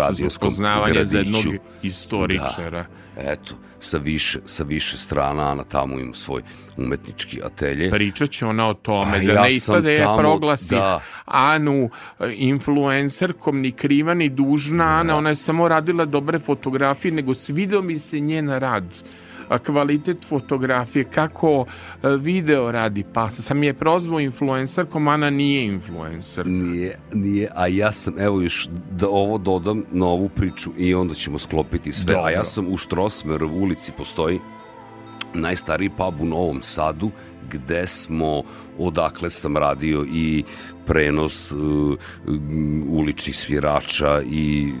za gradiću. jednog istoričara. Da, eto, sa više, sa više strana, Ana tamo ima svoj umetnički atelje. Pričat će ona o tome, A da ja ne ispada je proglasi da. Anu e, influencerkom, ni kriva ni dužna Ana, ona je samo radila dobre fotografije, nego svidao mi se njen rad kvalitet fotografije, kako e, video radi pa sam je prozvao influencerkom, Ana nije influencer. Nije, nije, a ja sam, evo još da ovo dodam na ovu priču i onda ćemo sklopiti sve. Dobro. A ja sam u Štrosmer ulici postoji najstariji pub u Novom Sadu gde smo, odakle sam radio i prenos uh, uličnih svirača i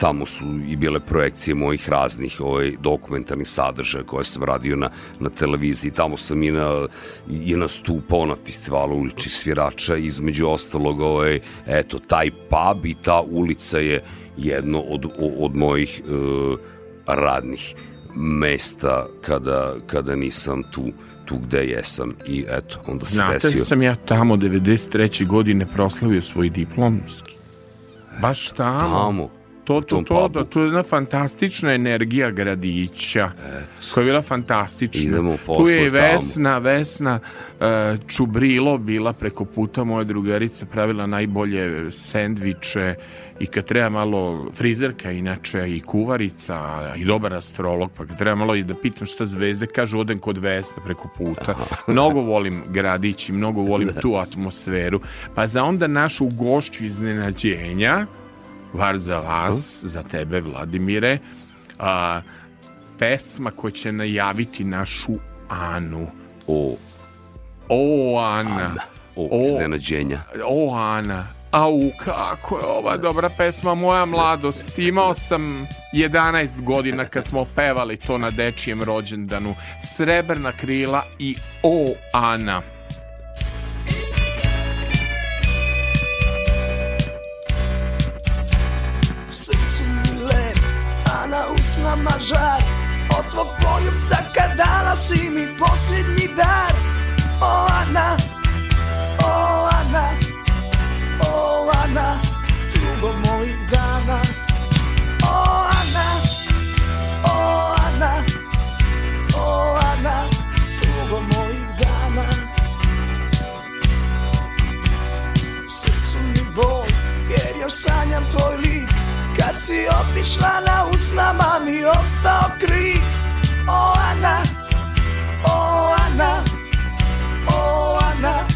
tamo su i bile projekcije mojih raznih ovaj, dokumentarnih sadržaja koje sam radio na, na televiziji. Tamo sam i, na, i nastupao na festivalu uličnih svirača između ostalog ovaj, eto, taj pub i ta ulica je jedno od, od mojih uh, radnih mesta kada, kada nisam tu tu gde jesam i eto, onda se Znate desio da sam ja tamo 93. godine proslavio svoj diplomski. Baš tamo. tamo To, to, to, da, to je jedna fantastična energija gradića, koja je bila fantastična. Idemo tu je i tamo. Vesna, Vesna uh, Čubrilo bila preko puta moja drugarica, pravila najbolje sendviče i kad treba malo frizerka inače i kuvarica i dobar astrolog pa kad treba malo i da pitam šta zvezde kažu odem kod Vesne preko puta. Mnogo volim gradić i mnogo volim tu atmosferu. Pa za onda našu gošću iznenađenja var za vas, za tebe Vladimire, a, pesma koja će najaviti našu Anu. O, O, Ana. Ana. O, O. iznenađenja. O, Ana. Au, kako je ova dobra pesma, moja mladost. Imao sam 11 godina kad smo pevali to na dečijem rođendanu. Srebrna krila i O, Ana. Na usnama žar. Od tvog poljubca kad dala si mi posljednji dar. O Ana, o Ana, o Ana Drugo mojih dana. O Ana, o Ana, o Ana Drugo mojih dana. U srcu mi bol, jer još sanjam tvoj lik Kad si otišla na usnama mi ostao krik. O Ana, o Ana, o Ana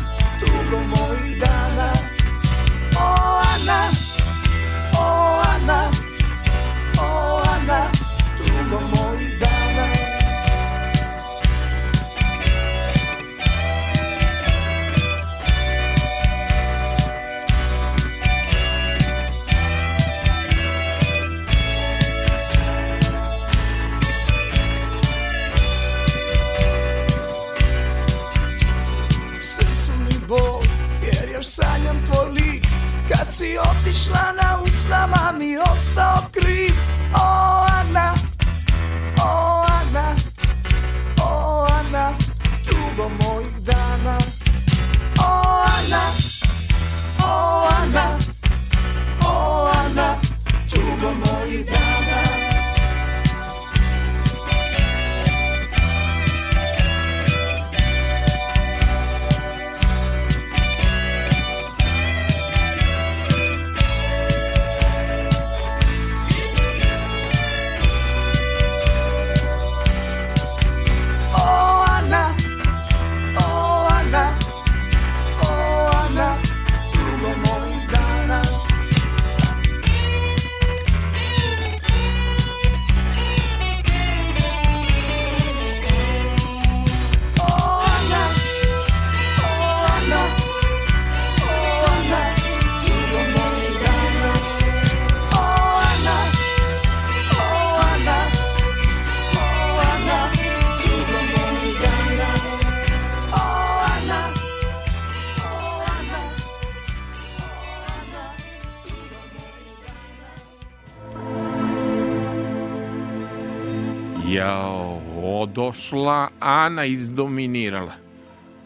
odošla, Ana izdominirala.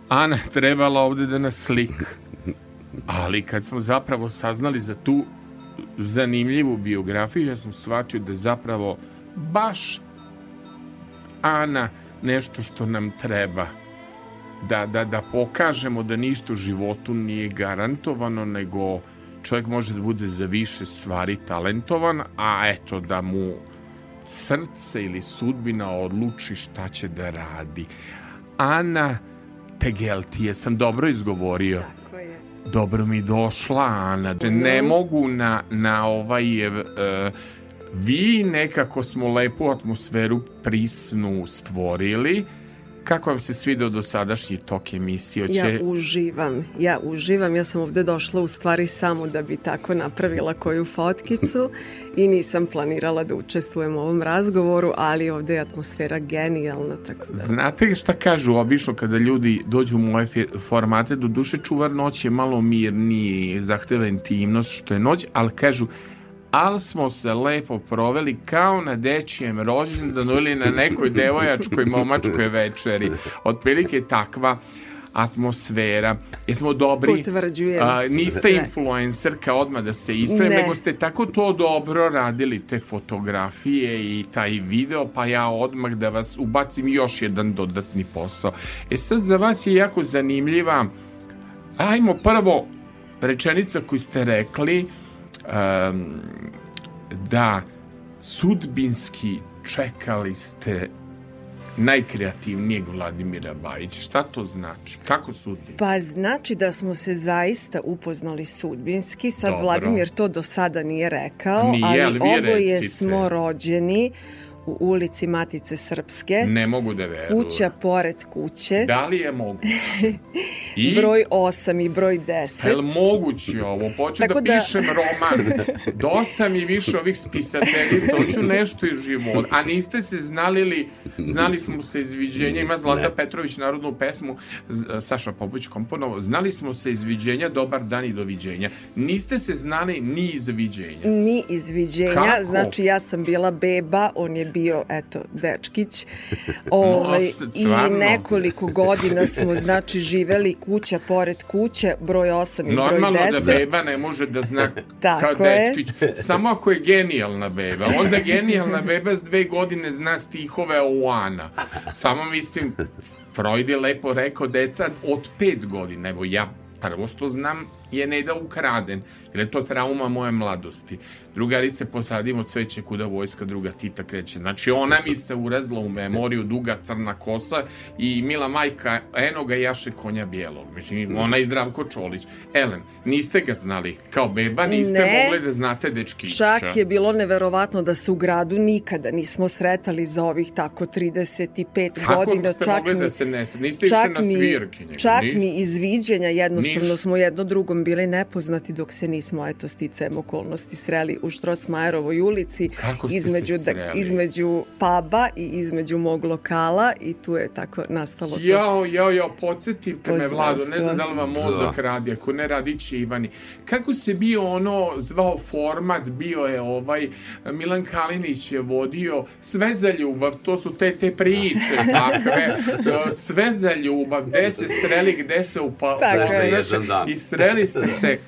Ana trebala ovde da nas slika. Ali kad smo zapravo saznali za tu zanimljivu biografiju, ja sam shvatio da zapravo baš Ana nešto što nam treba. Da, da, da pokažemo da ništa u životu nije garantovano, nego čovjek može da bude za više stvari talentovan, a eto da mu srce ili sudbina odluči šta će da radi. Ana Tegelti, jesam dobro izgovorio? Tako je. Dobro mi došla, Ana. Ne mogu na, na ovaj... E, vi nekako smo lepu atmosferu prisnu stvorili. Kako vam se svidao dosadašnji tok emisije? Ja Će... uživam, ja uživam. Ja sam ovde došla u stvari samo da bi tako napravila koju fotkicu i nisam planirala da učestvujem u ovom razgovoru, ali ovde je atmosfera genijalna, tako da... Znate šta kažu obično kada ljudi dođu u moje formate, do duše čuvar noć je malo mirniji, zahteva intimnost što je noć, ali kažu ali smo se lepo proveli kao na dečijem rođendanu ili na nekoj devojačkoj momačkoj večeri. Otprilike takva atmosfera. Jesmo dobri? Potvrđujem. A, niste Sve. influencerka odmah da se ispravim, Ne. nego ste tako to dobro radili, te fotografije i taj video, pa ja odmah da vas ubacim još jedan dodatni posao. E sad za vas je jako zanimljiva, ajmo prvo rečenica koju ste rekli, um, da sudbinski čekali ste najkreativnijeg Vladimira Bajića. Šta to znači? Kako sudbinski? Pa znači da smo se zaista upoznali sudbinski. Sad Dobro. Vladimir to do sada nije rekao, Nije, ali vi oboje recite. smo rođeni u ulici Matice Srpske. Ne mogu da verujem. Kuća pored kuće. Da li je moguće? I? Broj 8 i broj 10. Je li moguće ovo? Poču Tako da, da- pišem roman. Dosta mi više ovih spisateljica. Hoću nešto iz života. A niste se znali li, znali smo se izviđenja, ima Zlata Petrović narodnu pesmu, Saša Popović komponovao, znali smo se izviđenja, dobar dan i doviđenja. Niste se znali ni izviđenja. Ni izviđenja, Kako? znači ja sam bila beba, on je bio, eto, dečkić. Ovaj, I nekoliko godina smo, znači, živeli kuća pored kuće, broj 8 i broj 10. Normalno da beba ne može da zna kao je. dečkić. Samo ako je genijalna beba. Onda genijalna beba s dve godine zna stihove Oana. Samo mislim, Freud je lepo rekao deca od pet godina. Evo ja prvo što znam je ne da ukraden, jer je to trauma moje mladosti. Drugarice posadimo cveće kuda vojska druga Tita kreće. Znači ona mi se urazla u memoriju, duga crna kosa i mila majka enoga jaše konja bijelog. Mislim, ona i Zdravko Čolić. Elen, niste ga znali kao beba, niste Ne. mogli da znate dečkića. Čak je bilo neverovatno da se u gradu nikada nismo sretali za ovih tako 35 Kako godina. ste čak mogli ni, da se ne... Niste išli čak na ni, svirke? čak ni izviđenja, jednostavno Ništa. smo jedno bili nepoznati dok se nismo, eto, sticajem okolnosti sreli u Štrosmajerovoj ulici Kako ste se između, da, sreli? između puba i između mog lokala i tu je tako nastalo to. Jao, jao, jao, podsjetite me. Vlado, ne znam da li vam mozak radi, ako ne radi će Ivani. Kako se bio ono, zvao format, bio je ovaj, Milan Kalinić je vodio sve za ljubav, to su te, te priče takve, sve za ljubav, gde se streli, gde se upa... Tako je. Sve za jedan dan. I sreli ste se e,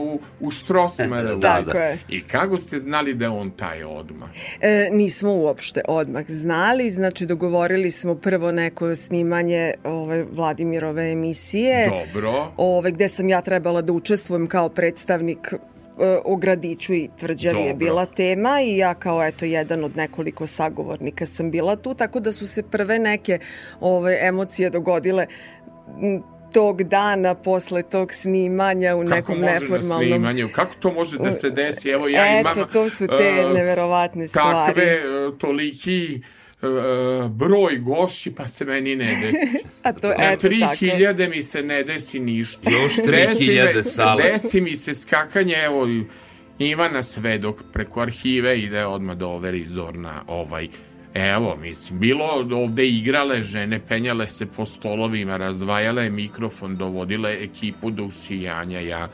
u, u Štrosmajeru. Da, Tako je. I kako ste znali da je on taj odmah? E, nismo uopšte odmah znali, znači dogovorili smo prvo neko snimanje ove Vladimirove emisije, Dobro. ove, gde sam ja trebala da učestvujem kao predstavnik e, o gradiću i tvrđavi je bila tema i ja kao eto jedan od nekoliko sagovornika sam bila tu, tako da su se prve neke ove emocije dogodile tog dana posle tog snimanja u Kako nekom može neformalnom... na snimanju? Kako to može da se desi? Evo ja imam... Eto, to su te e, neverovatne stvari. Takve, e, toliki e, broj gošći, pa se meni ne desi. A to, Na eto, tako. 3000 mi se ne desi ništa. Još Desi 3000 me- sale. Desi mi se skakanje, evo, Ivana Svedok preko arhive ide odmah do overi Zorna ovaj Evo, mislim, bilo ovde igrale žene, penjale se po stolovima, razdvajale mikrofon, dovodile ekipu do usijanja. Ja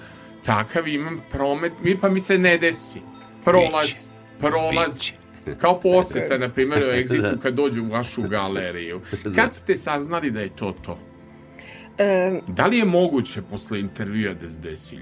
takav imam promet, mi pa mi se ne desi. Prolaz, Biće. prolaz. Biće. Kao poseta, na primjer, u Exitu kad dođu u vašu galeriju. Kad ste saznali da je to to? E, Da li je moguće posle intervjua da se desi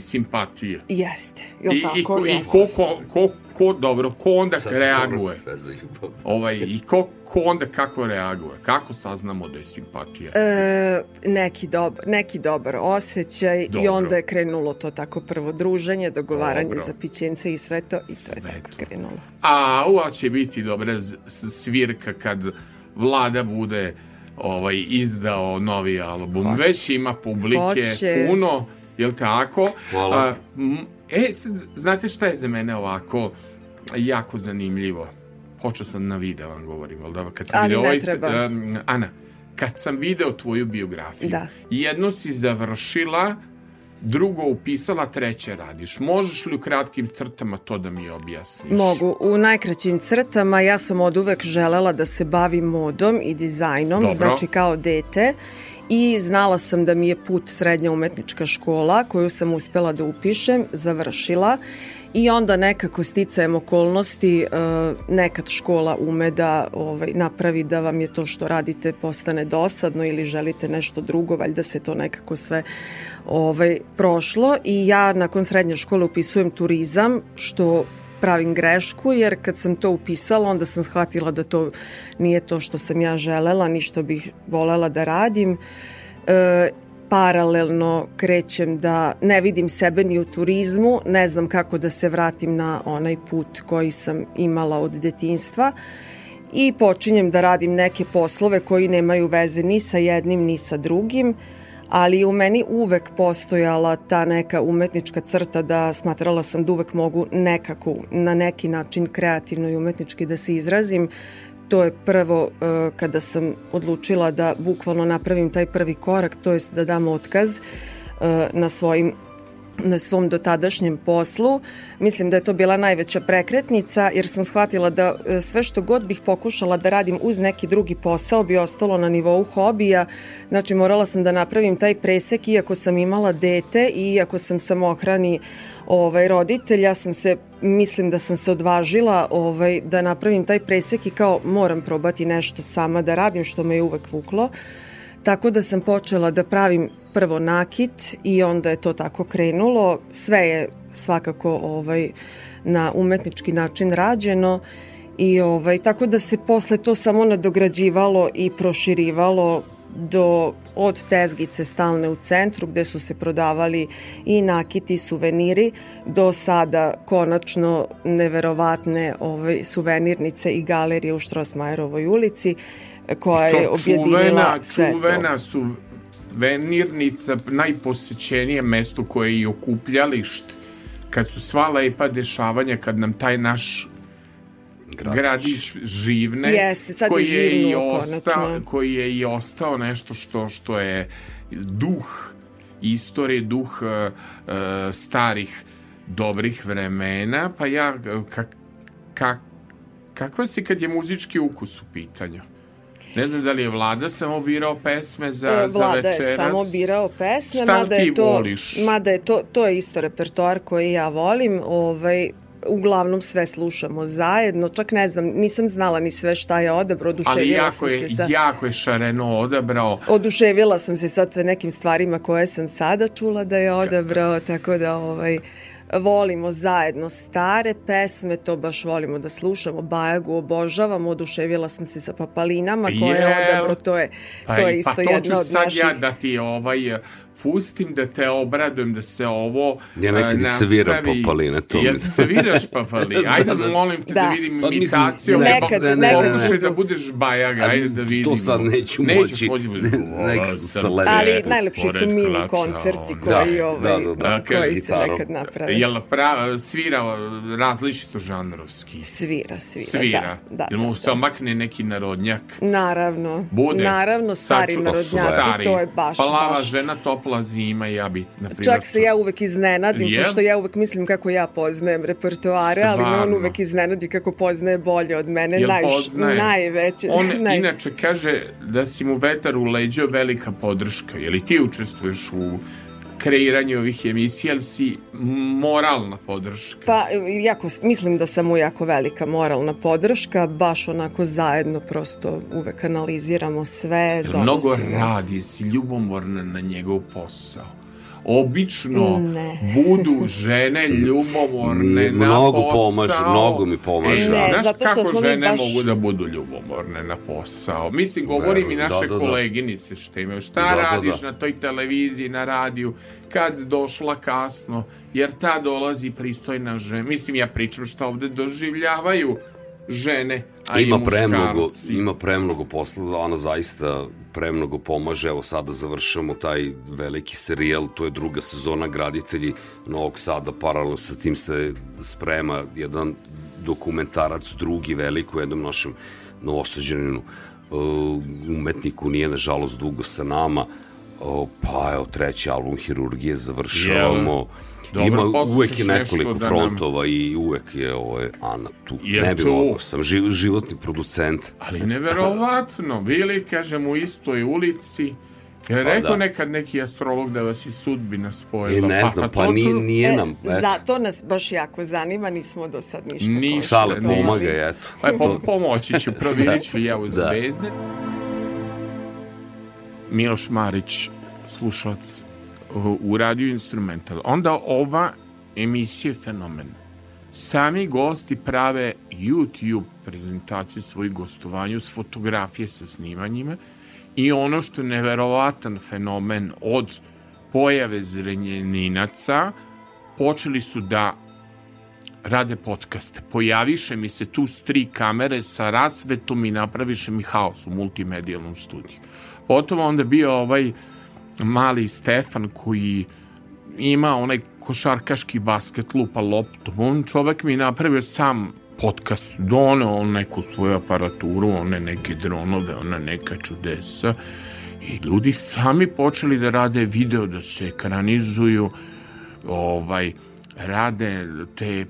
simpatija? jeste, jel I, i, tako? ko, i Jeste. ko, ko, ko, ko, dobro, ko onda Sad reaguje? Sve za ljubav. Ovaj, I ko, ko onda kako reaguje? Kako saznamo da je simpatija? E, neki, dobar, neki dobar osjećaj i Dobro. onda je krenulo to tako prvo druženje, dogovaranje Dobro. za pićence i sve to i je Sve tako to. krenulo. A ova će biti dobra svirka kad vlada bude ovaj izdao novi album. Hoće. Već ima publike Hoće. puno, jel tako? Hvala. A, e, sad, znate šta je za mene ovako jako zanimljivo? Počeo sam na video vam govorim, jel da? Kad sam Ali ovaj, um, Ana, kad sam video tvoju biografiju, Da. jedno si završila, drugo upisala, treće radiš. Možeš li u kratkim crtama to da mi objasniš? Mogu. U najkraćim crtama ja sam od uvek želela da se bavim modom i dizajnom, Dobro. znači kao dete. I znala sam da mi je put srednja umetnička škola koju sam uspela da upišem, završila i onda nekako sticajem okolnosti e, nekad škola ume da ovaj, napravi da vam je to što radite postane dosadno ili želite nešto drugo, valjda se to nekako sve ovaj, prošlo. I ja nakon srednje škole upisujem turizam što pravim grešku jer kad sam to upisala onda sam shvatila da to nije to što sam ja želela ni što bih volela da radim. E, paralelno krećem da ne vidim sebe ni u turizmu, ne znam kako da se vratim na onaj put koji sam imala od detinstva i počinjem da radim neke poslove koji nemaju veze ni sa jednim ni sa drugim, ali u meni uvek postojala ta neka umetnička crta da smatrala sam da uvek mogu nekako, na neki način kreativno i umetnički da se izrazim. To je prvo e, kada sam odlučila da bukvalno napravim taj prvi korak, to jest da dam otkaz e, na svojim na svom dotadašnjem poslu. Mislim da je to bila najveća prekretnica jer sam shvatila da e, sve što god bih pokušala da radim uz neki drugi posao bi ostalo na nivou hobija. Znači morala sam da napravim taj presek iako sam imala dete i iako sam samohrani ovaj, roditelj, ja sam se, mislim da sam se odvažila ovaj, da napravim taj presek i kao moram probati nešto sama da radim što me je uvek vuklo. Tako da sam počela da pravim prvo nakit i onda je to tako krenulo. Sve je svakako ovaj na umetnički način rađeno i ovaj tako da se posle to samo nadograđivalo i proširivalo do od tezgice stalne u centru gde su se prodavali i nakiti i suveniri do sada konačno neverovatne ovaj suvenirnice i galerije u Štrosmajerovoj ulici koja je objedinila čuvena, sve čuvena to. su venirnica najposećenije mesto koje je i okupljalište kad su sva lepa dešavanja kad nam taj naš Gradić. gradić živne Jeste, sad je koji je i ostao koji je i ostao nešto što što je duh istorije duh uh, uh, starih dobrih vremena pa ja kak, kak, kakva si kad je muzički ukus u pitanju Ne znam da li je Vlada samo birao pesme za, E, za Vlada večeras. je samo birao pesme, Šta mada ti je to, voliš? mada je to, to je isto repertoar koji ja volim, ovaj, uglavnom sve slušamo zajedno, čak ne znam, nisam znala ni sve šta je odabrao, Ali oduševila sam je, se sa... jako je šareno odabrao. Oduševila sam se sad sa nekim stvarima koje sam sada čula da je odabrao, tako da ovaj, volimo zajedno stare pesme, to baš volimo da slušamo, Bajagu obožavamo, oduševila sam se sa Papalinama koje je Jel? odabrao, to je, Pa, to je i- isto pa to jedno ću od sad naših... ja da ti ovaj pustim da te obradujem da se ovo Ja nekad e, i serviram nastavi. papaline, to mi- Jel sviraš papali? Ajde, Da, da. molim te da, Da. vidim Pa mislim, imitaciju. nekad- ne, nekad pokušaj budu. da budeš bajaga, ajde da vidimo. To sad neću Nećeš moći. moći. Ne- nek se leže. Ali najlepši su mini klača, koncerti koji, Da, ovaj, da, da, da. koji se gitarom. nekad naprave. Jel pra, svira različito žanrovski? Svira, svira, Svira. da. da, Jel mu da, se omakne neki narodnjak? Naravno, Bude. naravno, stari narodnjaci, to je baš, Plava baš. žena, topla zima, ja bit, na primjer. Čak se ja uvek iznenadim, Jel? pošto ja uvek mislim kako ja poznajem repertoare, ali me on uvek iznenadi kako poznaje bolje od mene, Jel naj, poznaje? najveće. On naj... inače kaže da si mu vetar u leđo velika podrška. Je li ti učestvuješ u kreiranju ovih emisija, ali si moralna podrška? Pa, jako, mislim da sam mu jako velika moralna podrška, baš onako zajedno prosto uvek analiziramo sve, Jel mnogo radi, jesi ljubomorna na njegov posao? Obično Ne. budu žene ljubomorne na mnogo posao. pomaže, mnogo mi pomaže. E, Ne, znaš zato što kako žene baš- mogu da budu ljubomorne na posao? Mislim, govorim i Da, naše da, da. koleginice što imaju. Šta Da, da, radiš da. na toj televiziji, na radiju, kad si došla kasno, jer ta dolazi pristojna žena. Mislim, ja pričam šta ovde doživljavaju žene, a i ima premnogo, muškarci. ima premnogo posla, ona zaista premnogo pomaže. Evo sada završamo taj veliki serijal, to je druga sezona Graditelji Novog Sada, paralelno sa tim se sprema jedan dokumentarac drugi veliko, jednom našem novosađeninu uh, umetniku nije nažalost dugo sa nama uh, pa evo treći album Hirurgije završavamo Dobro, ima uvek je nekoliko da nam- frontova i uvek je ovaj, Ana tu Je ne bi mogao sam živ, životni producent Ali neverovatno, bili, kažem, u istoj ulici. Je rekao da. nekad neki astrolog da vas je sudbina spojila. I ne znam, pa, to- nije, to- nije E, nam, eto. zato nas baš jako zanima, nismo do sad ništa. Ništa, Sale pomaga, eto. Pa po, pomoći ću, provjerit ću ja u Da. zvezde. Miloš Marić, slušalac u- u Radio Instrumental. Onda ova emisija je fenomen. Sami gosti prave YouTube prezentacije svojih gostovanju s fotografije sa snimanjima i ono što je neverovatan fenomen od pojave zrenjeninaca počeli su da rade podcast. Pojaviše mi se tu s tri kamere sa rasvetom i napraviše mi haos u multimedijalnom studiju. Potom onda bio ovaj mali Stefan koji ima onaj košarkaški basket lupa loptom. On čovek mi napravio sam podcast, doneo on neku svoju aparaturu, one neke dronove, ona neka čudesa i ljudi sami počeli da rade video, da se ekranizuju, ovaj, rade te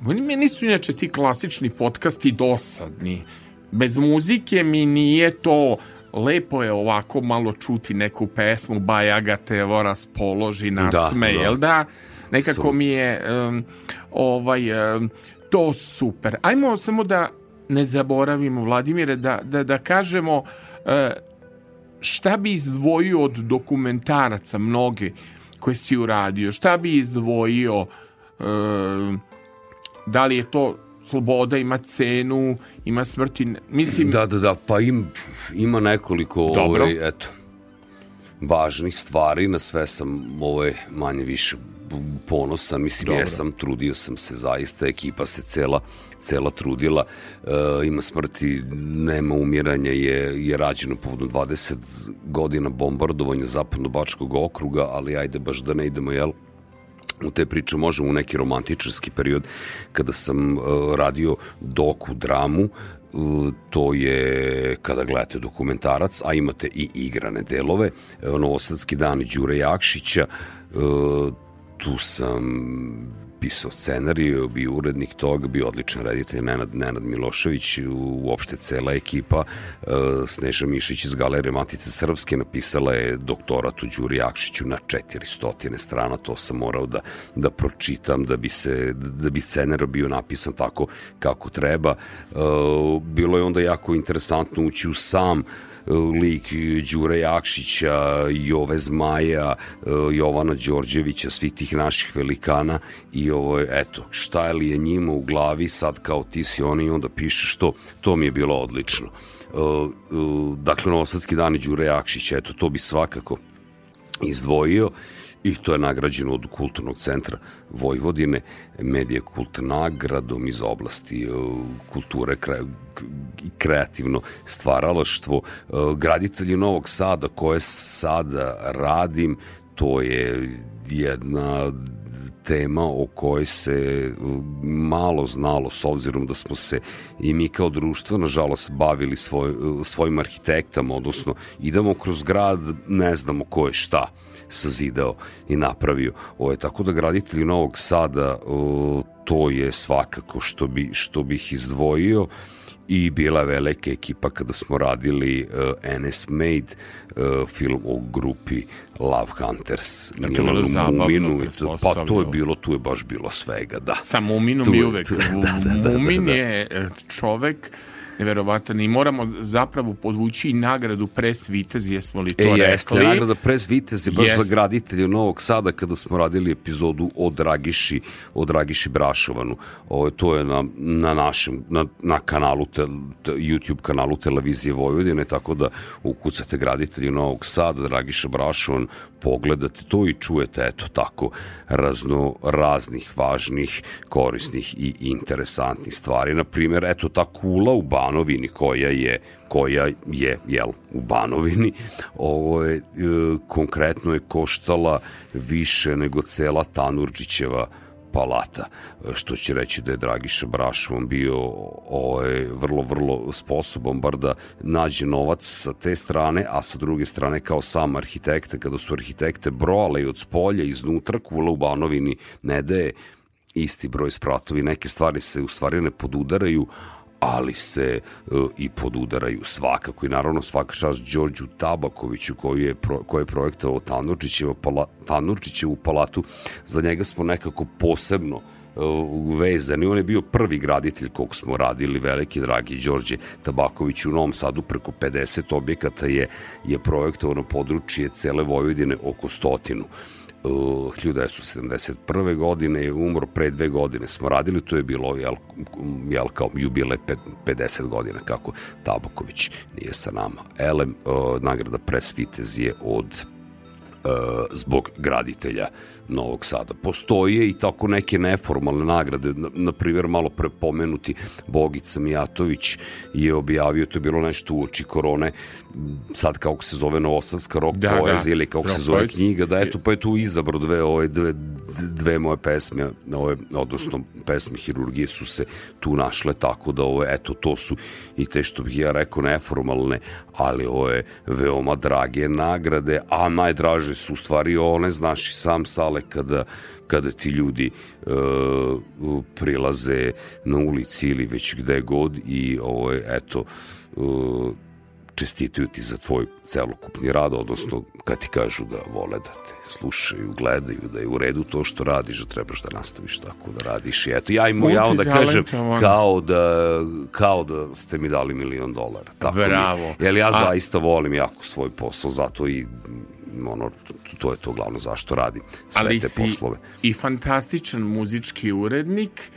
Meni nisu inače ti klasični podcasti dosadni. Bez muzike mi nije to lepo je ovako malo čuti neku pesmu Bajaga te evo raspoloži nasme, Da, da. jel da? Nekako Su- mi je um, ovaj um, to super. Ajmo samo da ne zaboravimo Vladimire da, da, da kažemo uh, šta bi izdvojio od dokumentaraca mnoge koje si uradio? Šta bi izdvojio um, da li je to sloboda ima cenu, ima smrti, mislim Da, da, da, pa im, ima nekoliko Dobro. ovaj, eto, važnih stvari, na sve sam ovaj, manje više ponosan, mislim Dobro. jesam, trudio sam se zaista, ekipa se cela, cela trudila, e, ima smrti, nema umiranja, je, je rađeno povodom 20 godina bombardovanja zapadno-bačkog okruga, ali ajde baš da ne idemo, jel? U te priče možemo u neki romantičarski period kada sam uh, radio doku dramu uh, to je kada gledate dokumentarac, a imate i igrane delove, uh, Novosadski dan Đure Jakšića, tu sam pisao scenarij, bio urednik toga, bio odličan reditelj Nenad, Nenad Milošević, uopšte cela ekipa, e, Sneža Mišić iz Galerije Matice Srpske napisala je doktorat u Đuri Jakšiću na 400 strana, to sam morao da, da pročitam da bi, se, da bi scenar bio napisan tako kako treba. E, Bilo je onda jako interesantno ući u sam lik Đure Jakšića, Jove Zmaja, e, Jovana Đorđevića, svih tih naših velikana i ovo je, eto, šta li je njima u glavi sad kao ti si oni i onda pišeš to, to mi je bilo odlično. E, e, Dakle, Novosadski dani Đure Jakšića, eto, to bi svakako izdvojio i to je nagrađeno od Kulturnog centra Vojvodine, Medija kult nagradom iz oblasti e, kulture i kreativno stvaralaštvo. E, Graditelji Novog Sada koje sada radim, to je jedna tema o kojoj se uh, malo znalo s obzirom da smo se i mi kao društvo nažalost bavili svoj, svojim arhitektama, odnosno idemo kroz grad, ne znamo ko je šta sazidao i napravio. Ovo je tako da graditelji Novog Sada uh, to je svakako što, bi, što bih izdvojio i bila je velika ekipa kada smo radili uh, NS Made uh, film o grupi Love Hunters je to bilo zabavno, pa to je bilo tu je baš bilo svega da Sa Muminom Tu i je- uvek. tu- da, da, da, da, Mumin da. je e, čovek neverovatan i moramo zapravo podvući i nagradu Pres Vitez, jesmo li to E, rekli? jeste, nagrada Pres Vitez je baš Jeste. za graditelje Novog Sada kada smo radili epizodu o Dragiši, o Dragiši Brašovanu. O, to je na, na našem, na, na kanalu, te, te, YouTube kanalu Televizije Vojvodine, tako da ukucate graditelji Novog Sada, Dragiša Brašovan, pogledate to i čujete, eto tako, razno raznih, važnih, korisnih i interesantnih stvari. Na primjer, eto ta kula u Banovini koja je koja je jel, u Banovini, ovo je, e, konkretno je koštala više nego cela Tanurđićeva palata, e, što će reći da je Dragiša Brašovan bio ovaj, vrlo, vrlo sposoban bar da nađe novac sa te strane, a sa druge strane kao sam arhitekte, kada su arhitekte brojale i od spolja, iznutra, kula u Banovini ne daje isti broj spratovi, neke stvari se u stvari ne podudaraju, ali se uh, i podudaraju svakako i naravno svaka čast Đorđu Tabakoviću koji je, pro, koji je projektovao Tanurčićevu, pala, Tanurčićevu palatu za njega smo nekako posebno uh, vezani. On je bio prvi graditelj kog smo radili, veliki dragi Đorđe Tabaković u Novom Sadu preko 50 objekata je, je projektovano područje cele Vojvodine oko stotinu. Uh, 1971. godine je umro pre dve godine smo radili, to je bilo jel, jel kao jubile pe- 50 godina kako Tabaković nije sa nama. Elem, uh, nagrada Press Vitez je od zbog graditelja Novog Sada. Postoje i tako neke neformalne nagrade, na, na primjer malo prepomenuti Bogica Mijatović je objavio, to je bilo nešto u oči korone, sad kako se zove Novosadska rok Da, da. poezija ili kako se Rock zove poezija. knjiga, da eto pa je tu izabro dve, ove, dve, dve moje pesme, ove, odnosno pesme Hirurgije su se tu našle tako da ovo, eto to su i te što bih ja rekao neformalne, ali ovo je veoma drage nagrade, a najdraže su u stvari one, znaš i sam Sale, kada kada ti ljudi e, prilaze na ulici ili već gde god i ovo eto, e, čestitaju ti za tvoj celokupni rad, odnosno kad ti kažu da vole da te slušaju, gledaju, da je u redu to što radiš, da trebaš da nastaviš tako da radiš. I eto, ja im ja onda kažem kao da, kao da ste mi dali milion dolara. Tako mi. Bravo. Jer ja A- zaista volim jako svoj posao, zato i ono, to, je to glavno zašto radim sve ali te si poslove. i fantastičan muzički urednik.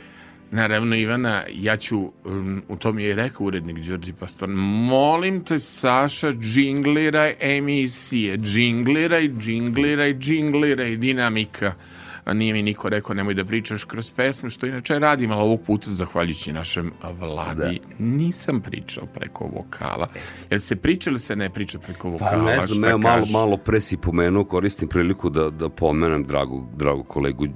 Naravno, Ivana, ja ću, um, u tom je i rekao urednik Đorđe Pastor, molim te, Saša, džingliraj emisije, džingliraj, džingliraj, džingliraj, dinamika. Nije mi niko rekao nemoj da pričaš kroz pesme, što inače radim, ali ovog puta, zahvaljujući našem vladi, nisam pričao preko vokala. Jel se priča ili se ne priča preko Pa vokala? ne znam, evo malo, malo pre si pomenuo, koristim priliku da, da pomenem dragu, dragu kolegu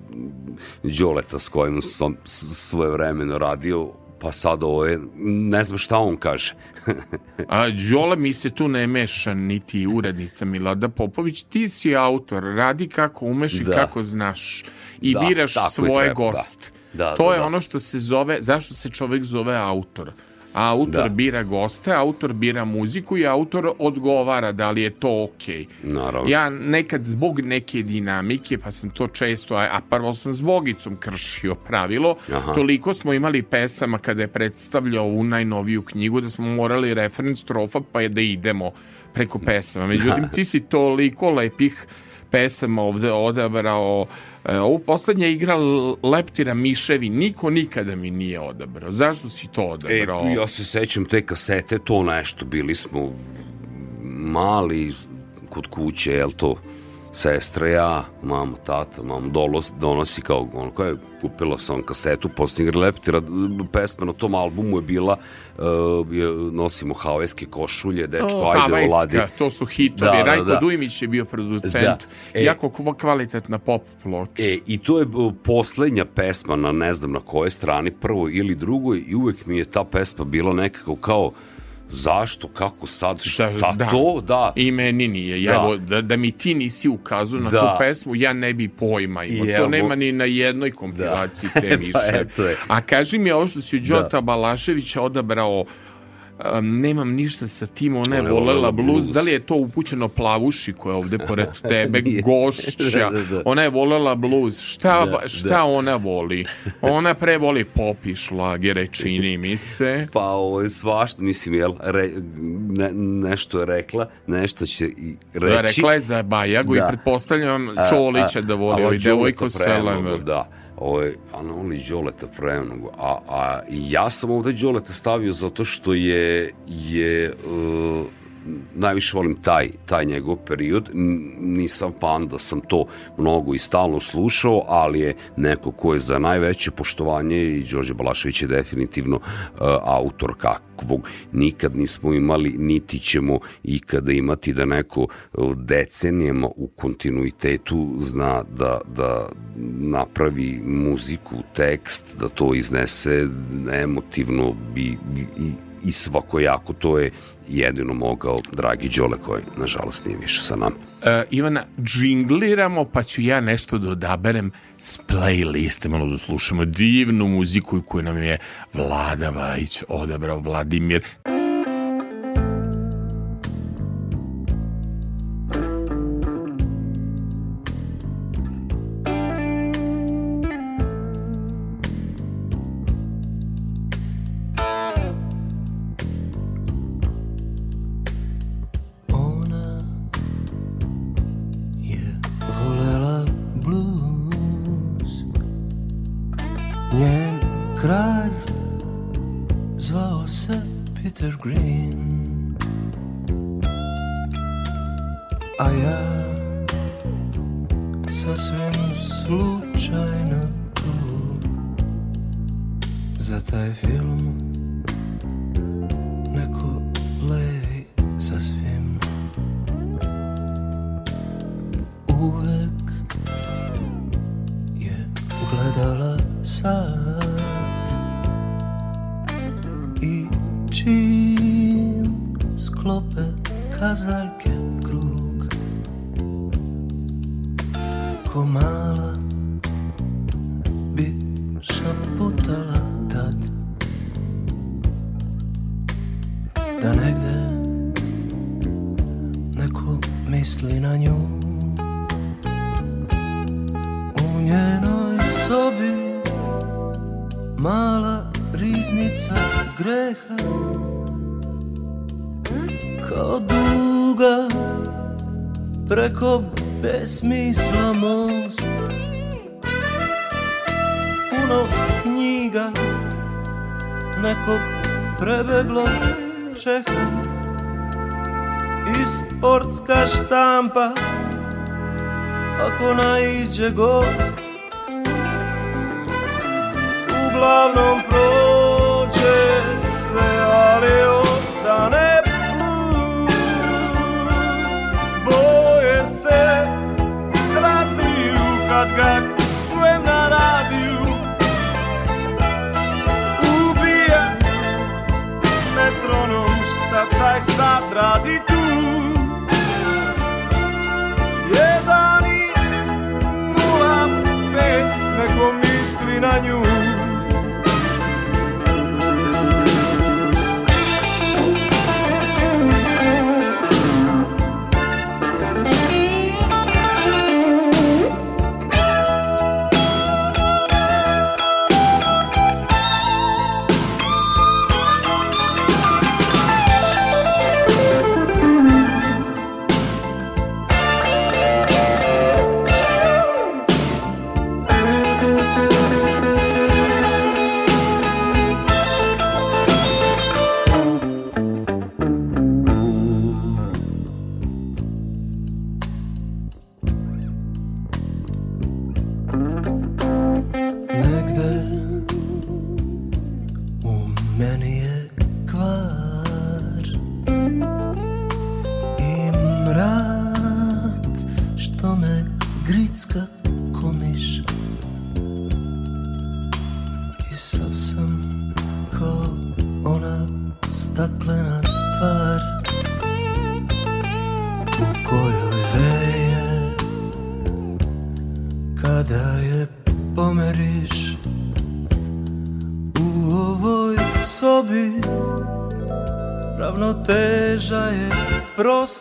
Đoleta s kojim sam svoje vremeno radio, pa sad ovo je, ne znam šta on kaže. A Đole mi se tu ne meša niti urednica Milada Popović, ti si autor, radi kako umeš i Da. kako znaš i Da, biraš svoje treba, da. goste. Da, to da, je da. ono što se zove, zašto se čovjek zove autor? Autor Da. bira goste, autor bira muziku i autor odgovara da li je to okej. Naravno. Ja nekad zbog neke dinamike, pa sam to često, a, prvo sam s Bogicom kršio pravilo, Aha. toliko smo imali pesama kada je predstavljao ovu najnoviju knjigu da smo morali referenc strofa pa je da idemo preko pesama. Međutim, ti si toliko lepih pesama ovde odabrao. E, Ovu poslednja igra Leptira Miševi niko nikada mi nije odabrao. Zašto si to E, odabrao? ja se sećam te kasete, to nešto, bili smo mali kod kuće, jel to, sestra, ja, mama, tata, mama dolos, donosi kao, ono, koja je kupila sam kasetu posljednjeg Leptira, pesma na tom albumu je bila uh, nosimo havajske košulje, dečko, O, ajde, oladi. to su hitovi. Da, da, Rajko da. Dujmić je bio producent. Da. E. jako kva- kvalitetna pop ploča. E, i to je uh, poslednja pesma na ne znam na kojoj strani, prvoj ili drugoj i uvek mi je ta pesma bila nekako kao zašto, kako sad, šta Da. to, da. I meni nije. Da. evo, da, da mi ti nisi ukazao na Da. tu pesmu, ja ne bi pojma imao. I To evo- nema ni na jednoj kompilaciji te Pa više. eto je. A kaži mi ovo što si Đota Da. Balaševića odabrao Um, nemam ništa sa tim, ona je volela volela bluz. Da li je to upućeno plavuši koja je ovde pored tebe, gošća? Da, da, da. Ona je volela bluz. Šta, Da, šta da. ona voli? Ona pre voli pop i šlagere, čini mi se. Pa ovo je svašta, mislim, jel, re, ne, nešto je rekla, nešto će i reći. Da, rekla je za Bajagu i Da. pretpostavljam Čolića a, da voli, Đoleta devojko Seleme. Da, ovo je Anoli Đoleta premnogo. A, a ja sam ovde Đoleta stavio zato što je, je uh, najviše volim taj, taj njegov period. Nisam fan da sam to mnogo i stalno slušao, ali je neko ko je za najveće poštovanje i Đorđe Balašević je definitivno uh, autor kakvog nikad nismo imali, niti ćemo ikada imati da neko uh, decenijama u kontinuitetu zna da, da napravi muziku, tekst, da to iznese emotivno bi, bi, i, i svakojako to je jedino mogao dragi Đole koji nažalost nije više sa nama. E, Ivana, džingliramo, pa ću ja nešto da odaberem s playliste, malo da slušamo divnu muziku koju nam je Vlada Vajić odabrao, Vladimir. Ona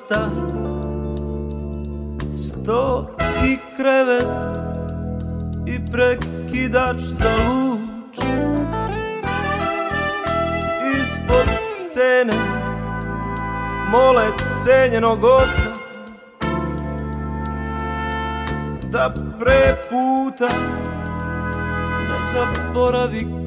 stan Sto i krevet i prekidač za luč. Ispod cene mole cenjeno gosta. Da preputa ne da zaboravi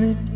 sleep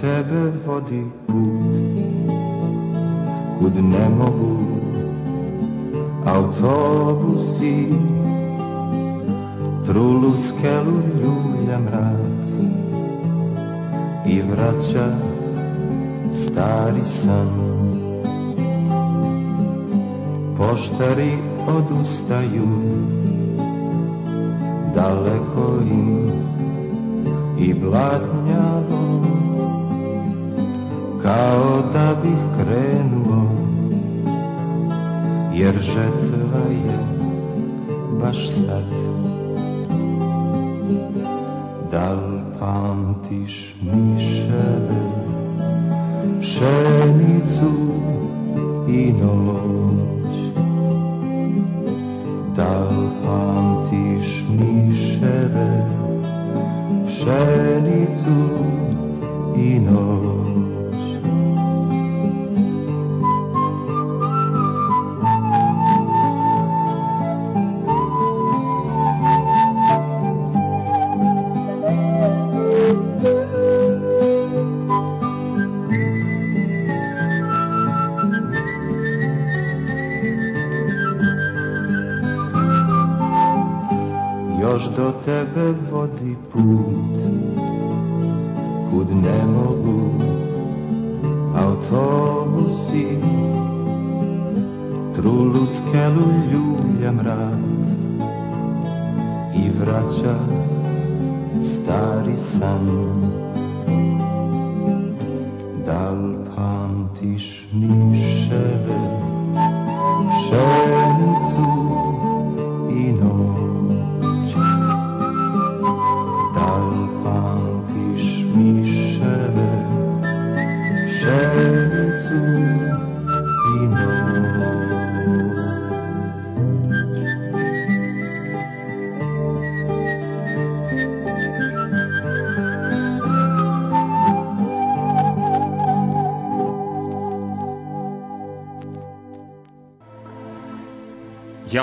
tebe vodi put. Kud ne mogu autobusi Trulu skelu ljulja mrak I vraća stari san. Poštari odustaju Kao da bih krenuo Jer žetva je baš sad. Dal pamtiš miševe Pšenicu i noć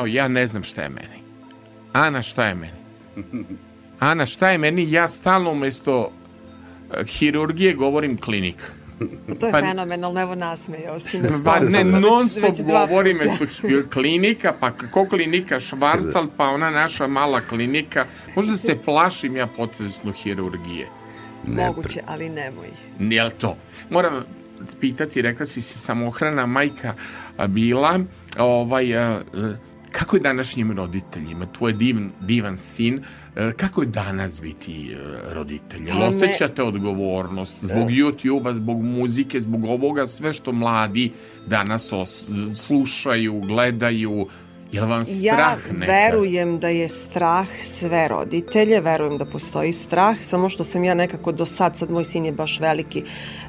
Jao, ja ne znam šta je meni. Ana, šta je meni? Ana, šta je meni? Ja stalno umjesto eh, hirurgije govorim klinika. To je Pa- fenomenalno, evo nasmejao si. Pa ne, non stop već govorim mesto hi- klinika, pa kako klinika Švarcal, pa ona naša mala klinika. Možda se plašim ja podsvesno hirurgije. Moguće, ali nemoj. Jel to? Moram pitati, rekla si si samohrana majka bila, ovaj, e, kako je današnjim roditeljima, tvoj divan, divan sin, e, kako je danas biti e, roditelj? Jel ne- osjećate odgovornost zbog YouTube-a, zbog muzike, zbog ovoga, sve što mladi danas os- slušaju, gledaju, jel vam Ja strah nekad? verujem da je strah sve roditelje, verujem da postoji strah, samo što sam ja nekako do sad, sad moj sin je baš veliki,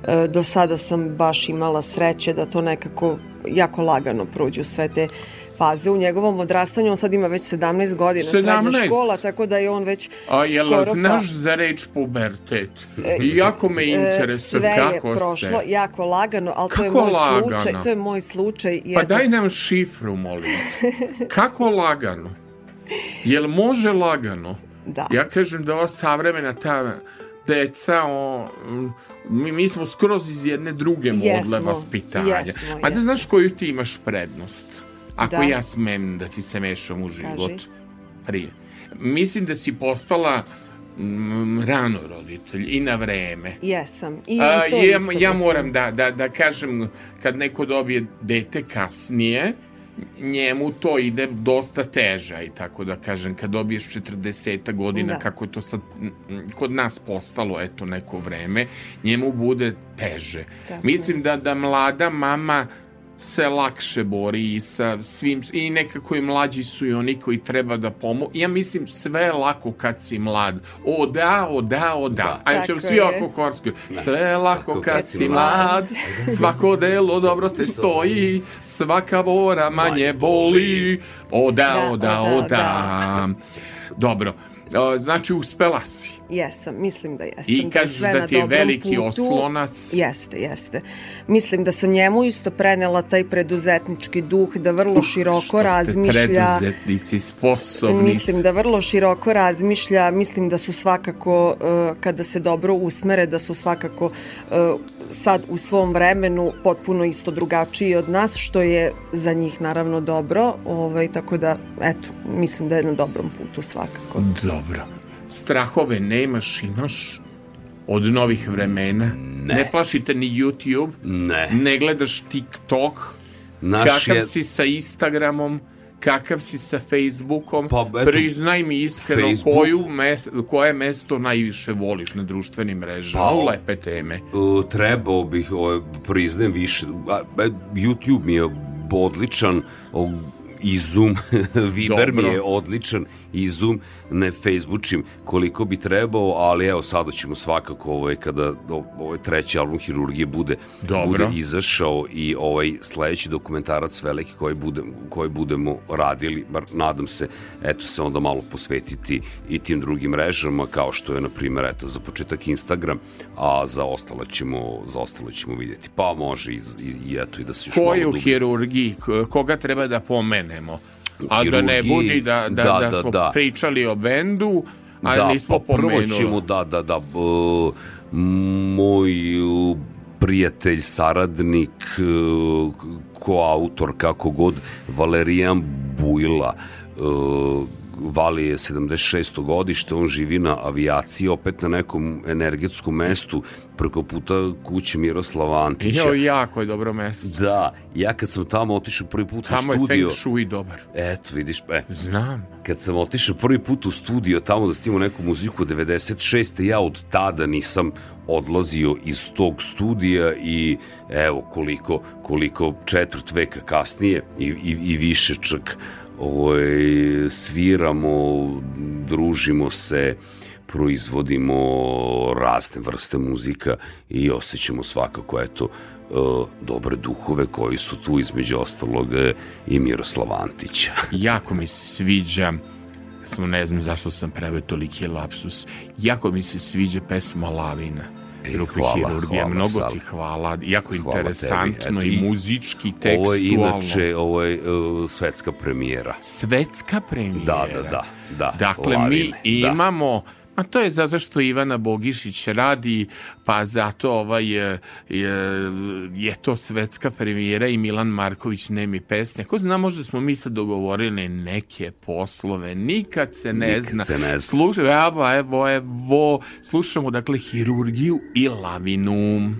e, do sada sam baš imala sreće da to nekako jako lagano prođu sve te faze u njegovom odrastanju. On sad ima već 17 godina, srednja 17? škola, tako da je on već A jel skoro znaš pa- za reč pubertet? E, Jako me E, interesuje sve kako je prošlo se... jako lagano, ali to je Kako moj lagano? slučaj. To je moj slučaj. i Pa eto, daj nam šifru, molim. Kako lagano? Jel može lagano? Da. Ja kažem da ova savremena ta deca, o, mi, mi smo skroz iz jedne druge modle Jesmo, vaspitanja. jesmo, Ma da jesmo. znaš koju ti imaš prednost? Ako Da. ja smem da ti se mešam u život. Kaži. Prije. Mislim da si postala mm, rano roditelj i na vreme. Jesam. I A, to ja, ja moram da, da, da kažem, kad neko dobije dete kasnije, njemu to ide dosta teže, i tako da kažem, kad dobiješ 40 godina, Da. kako je to sad kod nas postalo, eto, neko vreme, njemu bude teže. Tako Mislim da, da mlada mama se lakše bori i sa svim, i nekako i mlađi su i oni koji treba da pomogu. Ja mislim sve je lako kad si mlad. O da, o da, o da. Ajde ćemo svi oko korski. Sve je lako kad si mlad, svako delo dobro te stoji, svaka bora manje boli. O da, o da, o da. Dobro. Znači, uspela si. Jesam, mislim da jesam. I da kažeš da na ti je veliki putu. oslonac. Jeste, jeste. Mislim da sam njemu isto prenela taj preduzetnički duh, da vrlo široko Što ste razmišlja. preduzetnici, sposobni. Mislim da vrlo široko razmišlja, mislim da su svakako, uh, kada se dobro usmere, da su svakako uh, sad u svom vremenu potpuno isto drugačiji od nas, što je za njih naravno dobro, ovaj, tako da, eto, mislim da je na dobrom putu svakako. Dobro. Strahove nemaš, imaš od novih vremena. Ne. Ne plašite ni YouTube. Ne. Ne gledaš TikTok. Naš kakav je- si sa Instagramom? Kakav si sa Facebookom? Pa, eto, Priznaj mi iskreno Facebook- koju mes, koje mesto najviše voliš na društvenim mrežama. Pa, lepe teme. Uh, trebao bih, o, priznajem više, e, YouTube mi je odličan, o, i Zoom, Viber mi Dobro. je odličan, i Zoom ne Faceboočim koliko bi trebao, ali evo sada ćemo svakako ovaj, kada ovaj treći album Hirurgije bude, Dobro. bude izašao i ovaj sledeći dokumentarac veliki koji, bude, koji budemo radili, bar nadam se, eto se onda malo posvetiti i tim drugim mrežama kao što je na primjer eto za početak Instagram, a za ostalo ćemo, za ostalo ćemo vidjeti. Pa može i, i, i eto i da se još Ko malo dublje- hirurgiji? Koga treba da pomenemo? A da ne budi da, da, da, da, da, smo da. pričali o bendu, a da, nismo pa prvo pomenuli. ćemo da, da, da, b, moj uh, prijatelj, saradnik, uh, koautor, kako god, Valerijan Bujla, uh, Vali je 76. godište, on živi na avijaciji, opet na nekom energetskom mestu, preko puta kuće Miroslava Antića. Jo, jako je dobro mesto. Da, ja kad sam tamo otišao prvi put Tamo u je studio... Feng Shui dobar. Eto, vidiš, e. Znam. Kad sam otišao prvi put u studio tamo da snimamo neku muziku 96. ja od tada nisam odlazio iz tog studija i evo koliko, koliko četvrt veka kasnije i, i, i više čak ovaj, sviramo, družimo se, proizvodimo razne vrste muzika i osjećamo svakako eto e, dobre duhove koji su tu između ostalog e, i Miroslava Antića. Jako mi se sviđa samo ne znam zašto sam preveo toliki lapsus. Jako mi se sviđa pesma Lavina. Hvala, Mnogo ti hvala. Jako Hvala interesantno tebi. i Eto, muzički, tekstualno. Ovo je inače ovo je, uh, svetska premijera. Svetska premijera. Da, da, da. da Dakle, Lavine, mi da. A to je zato što Ivana Bogišić radi, pa zato ovaj, je, je, je to svetska premijera i Milan Marković nemi pesnja. Ko zna, možda smo mi sad dogovorili neke poslove, nikad se ne Nikad zna. se ne zna. Slušaj, evo, evo, evo, slušamo dakle hirurgiju i lavinu.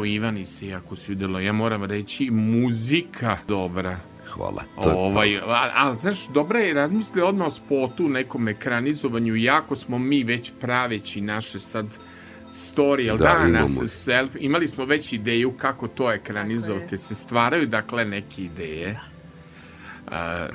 Evo Ivani se jako svidelo. Ja moram reći muzika dobra. Hvala. To ovaj, a, a, znaš, dobra je razmisli odmah o spotu, nekom ekranizovanju, jako smo mi već praveći naše sad story, jel Da, da, imamo. nas self, imali smo već ideju kako to ekranizovati, se stvaraju dakle neke ideje. A,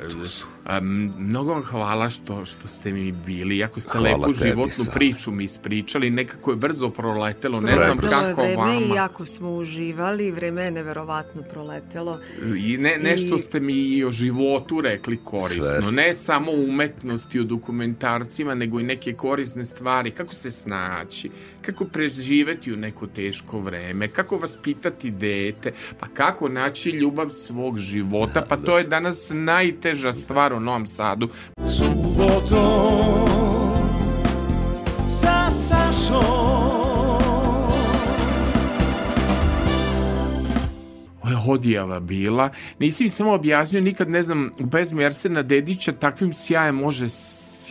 mnogo vam hvala što, što ste mi bili, jako ste Hvala lepu tebi, životnu Sara. priču mi ispričali, nekako je brzo proletelo, ne znam Proletelo je kako vreme vama. i jako smo uživali, vreme je neverovatno proletelo. I ne, nešto I- ste mi i o životu rekli korisno. Sve. Ne samo o umetnosti, o dokumentarcima, nego i neke korisne stvari. Kako se snaći, kako preživeti u neko teško vreme, kako vaspitati dete, pa kako naći ljubav svog života. Pa to je danas najteža stvar u Novom Sadu. Subotom sa Sašom odjava bila. Nisi mi samo objasnio, nikad ne znam, u pesmi Arsena Dedića takvim sjajem može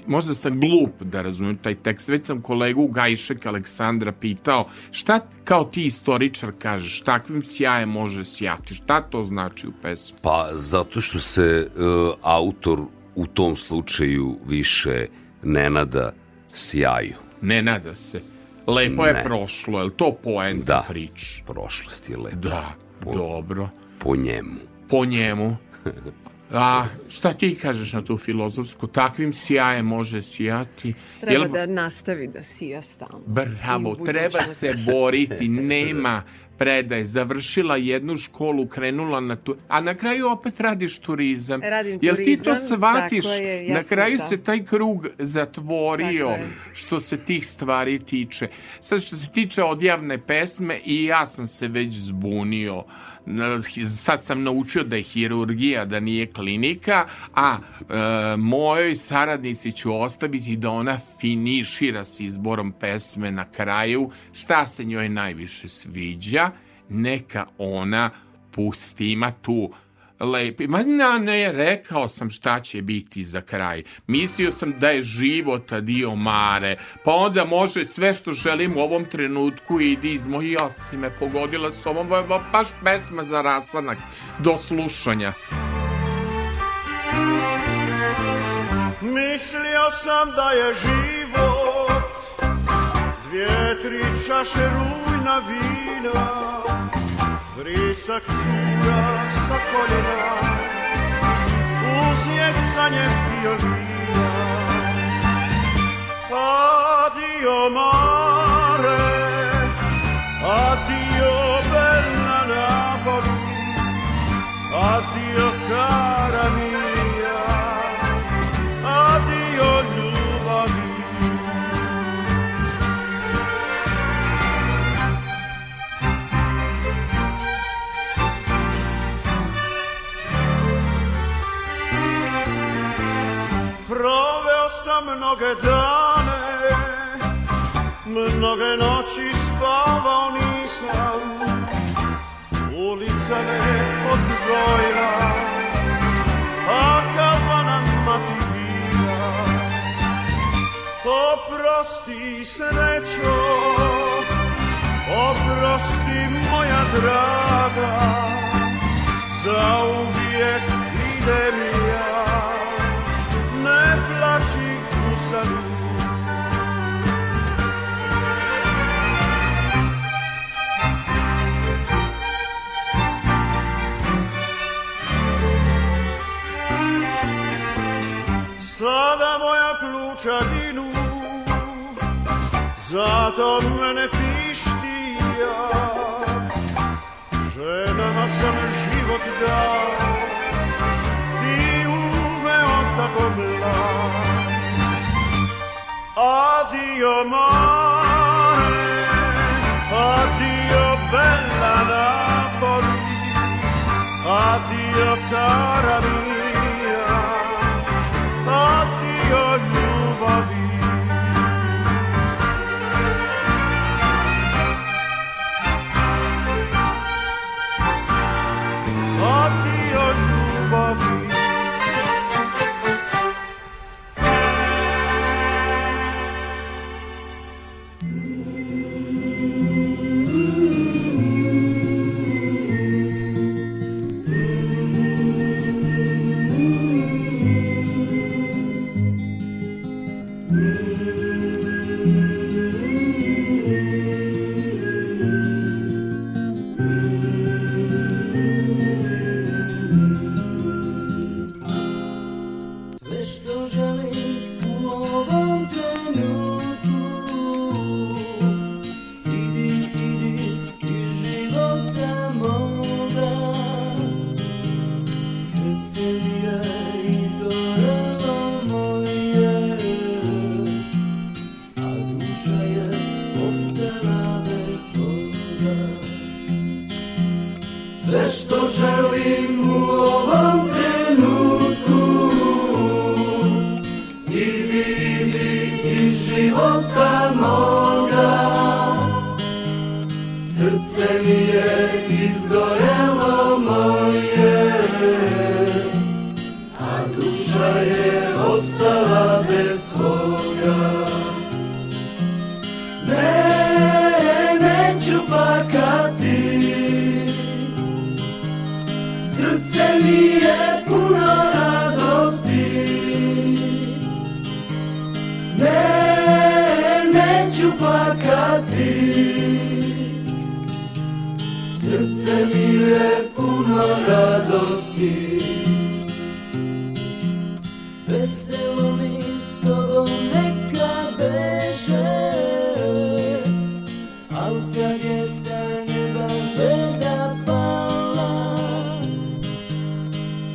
možda sam glup da razumijem taj tekst, već sam kolegu Gajšek Aleksandra pitao šta kao ti istoričar kažeš, takvim sjajem može sjati, šta to znači u pesmi? Pa zato što se e, autor u tom slučaju više ne nada sjaju. Ne nada se. Lepo je Ne. prošlo, je li to poenta Da. prič? Prošlost je lepa. Da, dobro. Po njemu. Po njemu. A šta ti kažeš na tu filozofsku? Takvim sjajem može sjati. Treba Jel- da nastavi da sija stalno. Bravo, treba se boriti, nema predaje, završila jednu školu, krenula na tu, a na kraju opet radiš turizam. Radim Jel ti to turizam, shvatiš? je, na kraju da. se taj krug zatvorio što se tih stvari tiče. Sad što se tiče odjavne pesme i ja sam se već zbunio. Sad sam naučio da je hirurgija, da nije klinika, a e, mojoj saradnici ću ostaviti da ona finišira s izborom pesme na kraju. Šta se njoj najviše sviđa? Neka ona pusti, ima tu lepi. Ma na, ne, rekao sam šta će biti za kraj. Mislio sam da je života dio mare, pa onda može sve što želim u ovom trenutku idi iz mojih ja si me pogodila s ovom, ba- ba- baš pesma za raslanak do slušanja. Mislio sam da je život Dvije, tri čaše rujna vina Prisacchia sa kolena, uzjeca nje violina. Adio mare, adio bella Napoli, adio cara mia. mnoge dane, mnoge noći spavao nisam, ulica ne odbrojila, a kafana matura. Oprosti srećo, oprosti moja draga, za uvijek idem ja. čadinu Zato mene tišti ja. Ženama sam život dao Ti uveo tako mlad Adio mare Adio bella Napoli Adio cara mia Adio above you.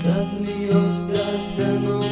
Suddenly you're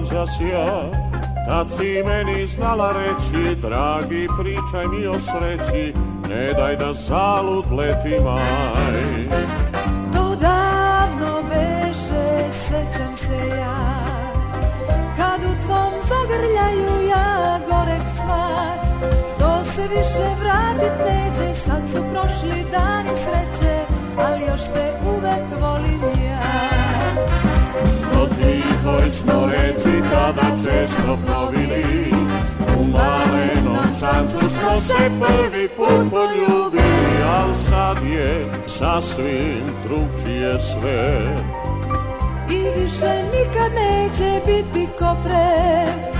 put plam zasja Tad si meni znala reći, dragi pričaj mi o sreći Ne daj da zalud leti maj. To davno beše, sećam se ja Kad u tvom zagrljaju ja gorek sva To se više vratit neće Sad su prošli dani sreće smo reci tada često plovili. U malenom čancu smo se prvi put poljubili Al sad je sasvim drugčije sve. I više nikad neće biti ko pre.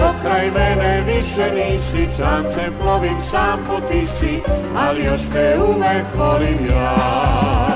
Pokraj mene više nisi, čancem plovim sam po tisi, ali još te uvek volim ja.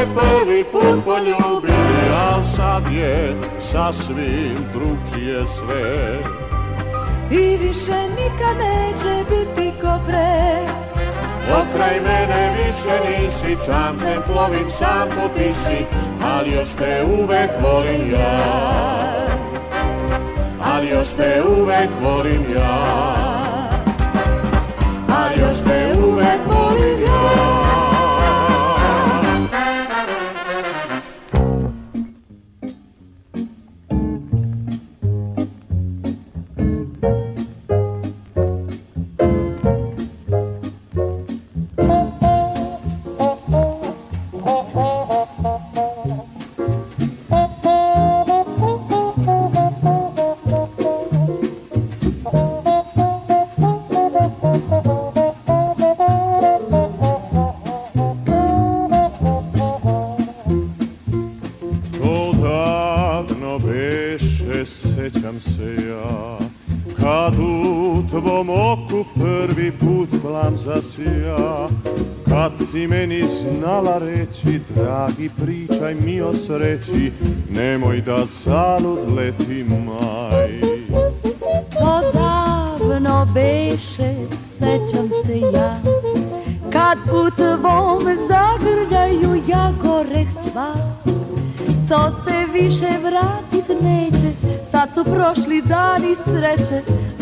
Se prvi put poljubili, a sad je sasvim drugčije sve. I više nikad neće biti ko pre Pokraj mene više nisi, čamcem plovim sam po tisi, ali još te uvek volim ja. Ali još te uvek volim ja. Ali još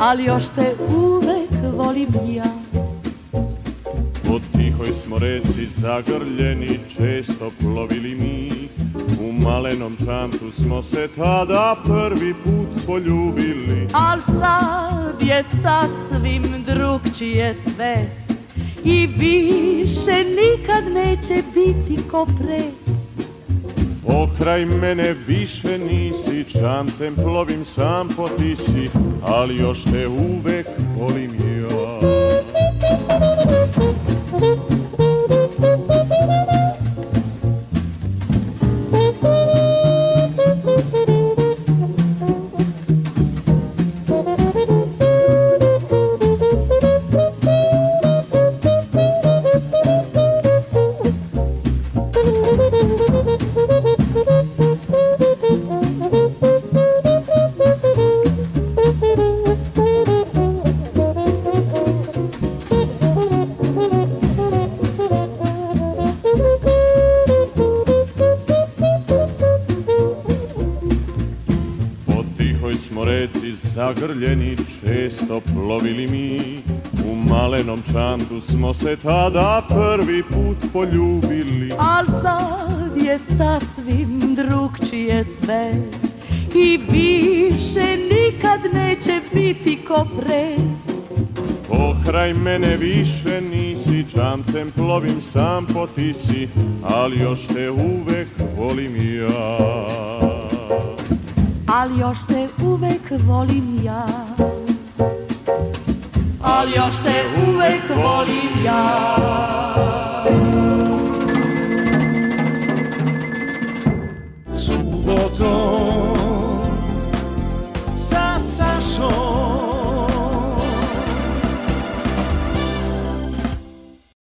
Ali još te uvek volim ja. Po tihoj smo reci zagrljeni, često plovili mi. U malenom čamcu smo se tada prvi put poljubili. Al sad je sasvim drugčije sve. I više nikad neće biti ko pre. Pokraj mene više čamcem plovim sam po tisi, ali još te uvek sam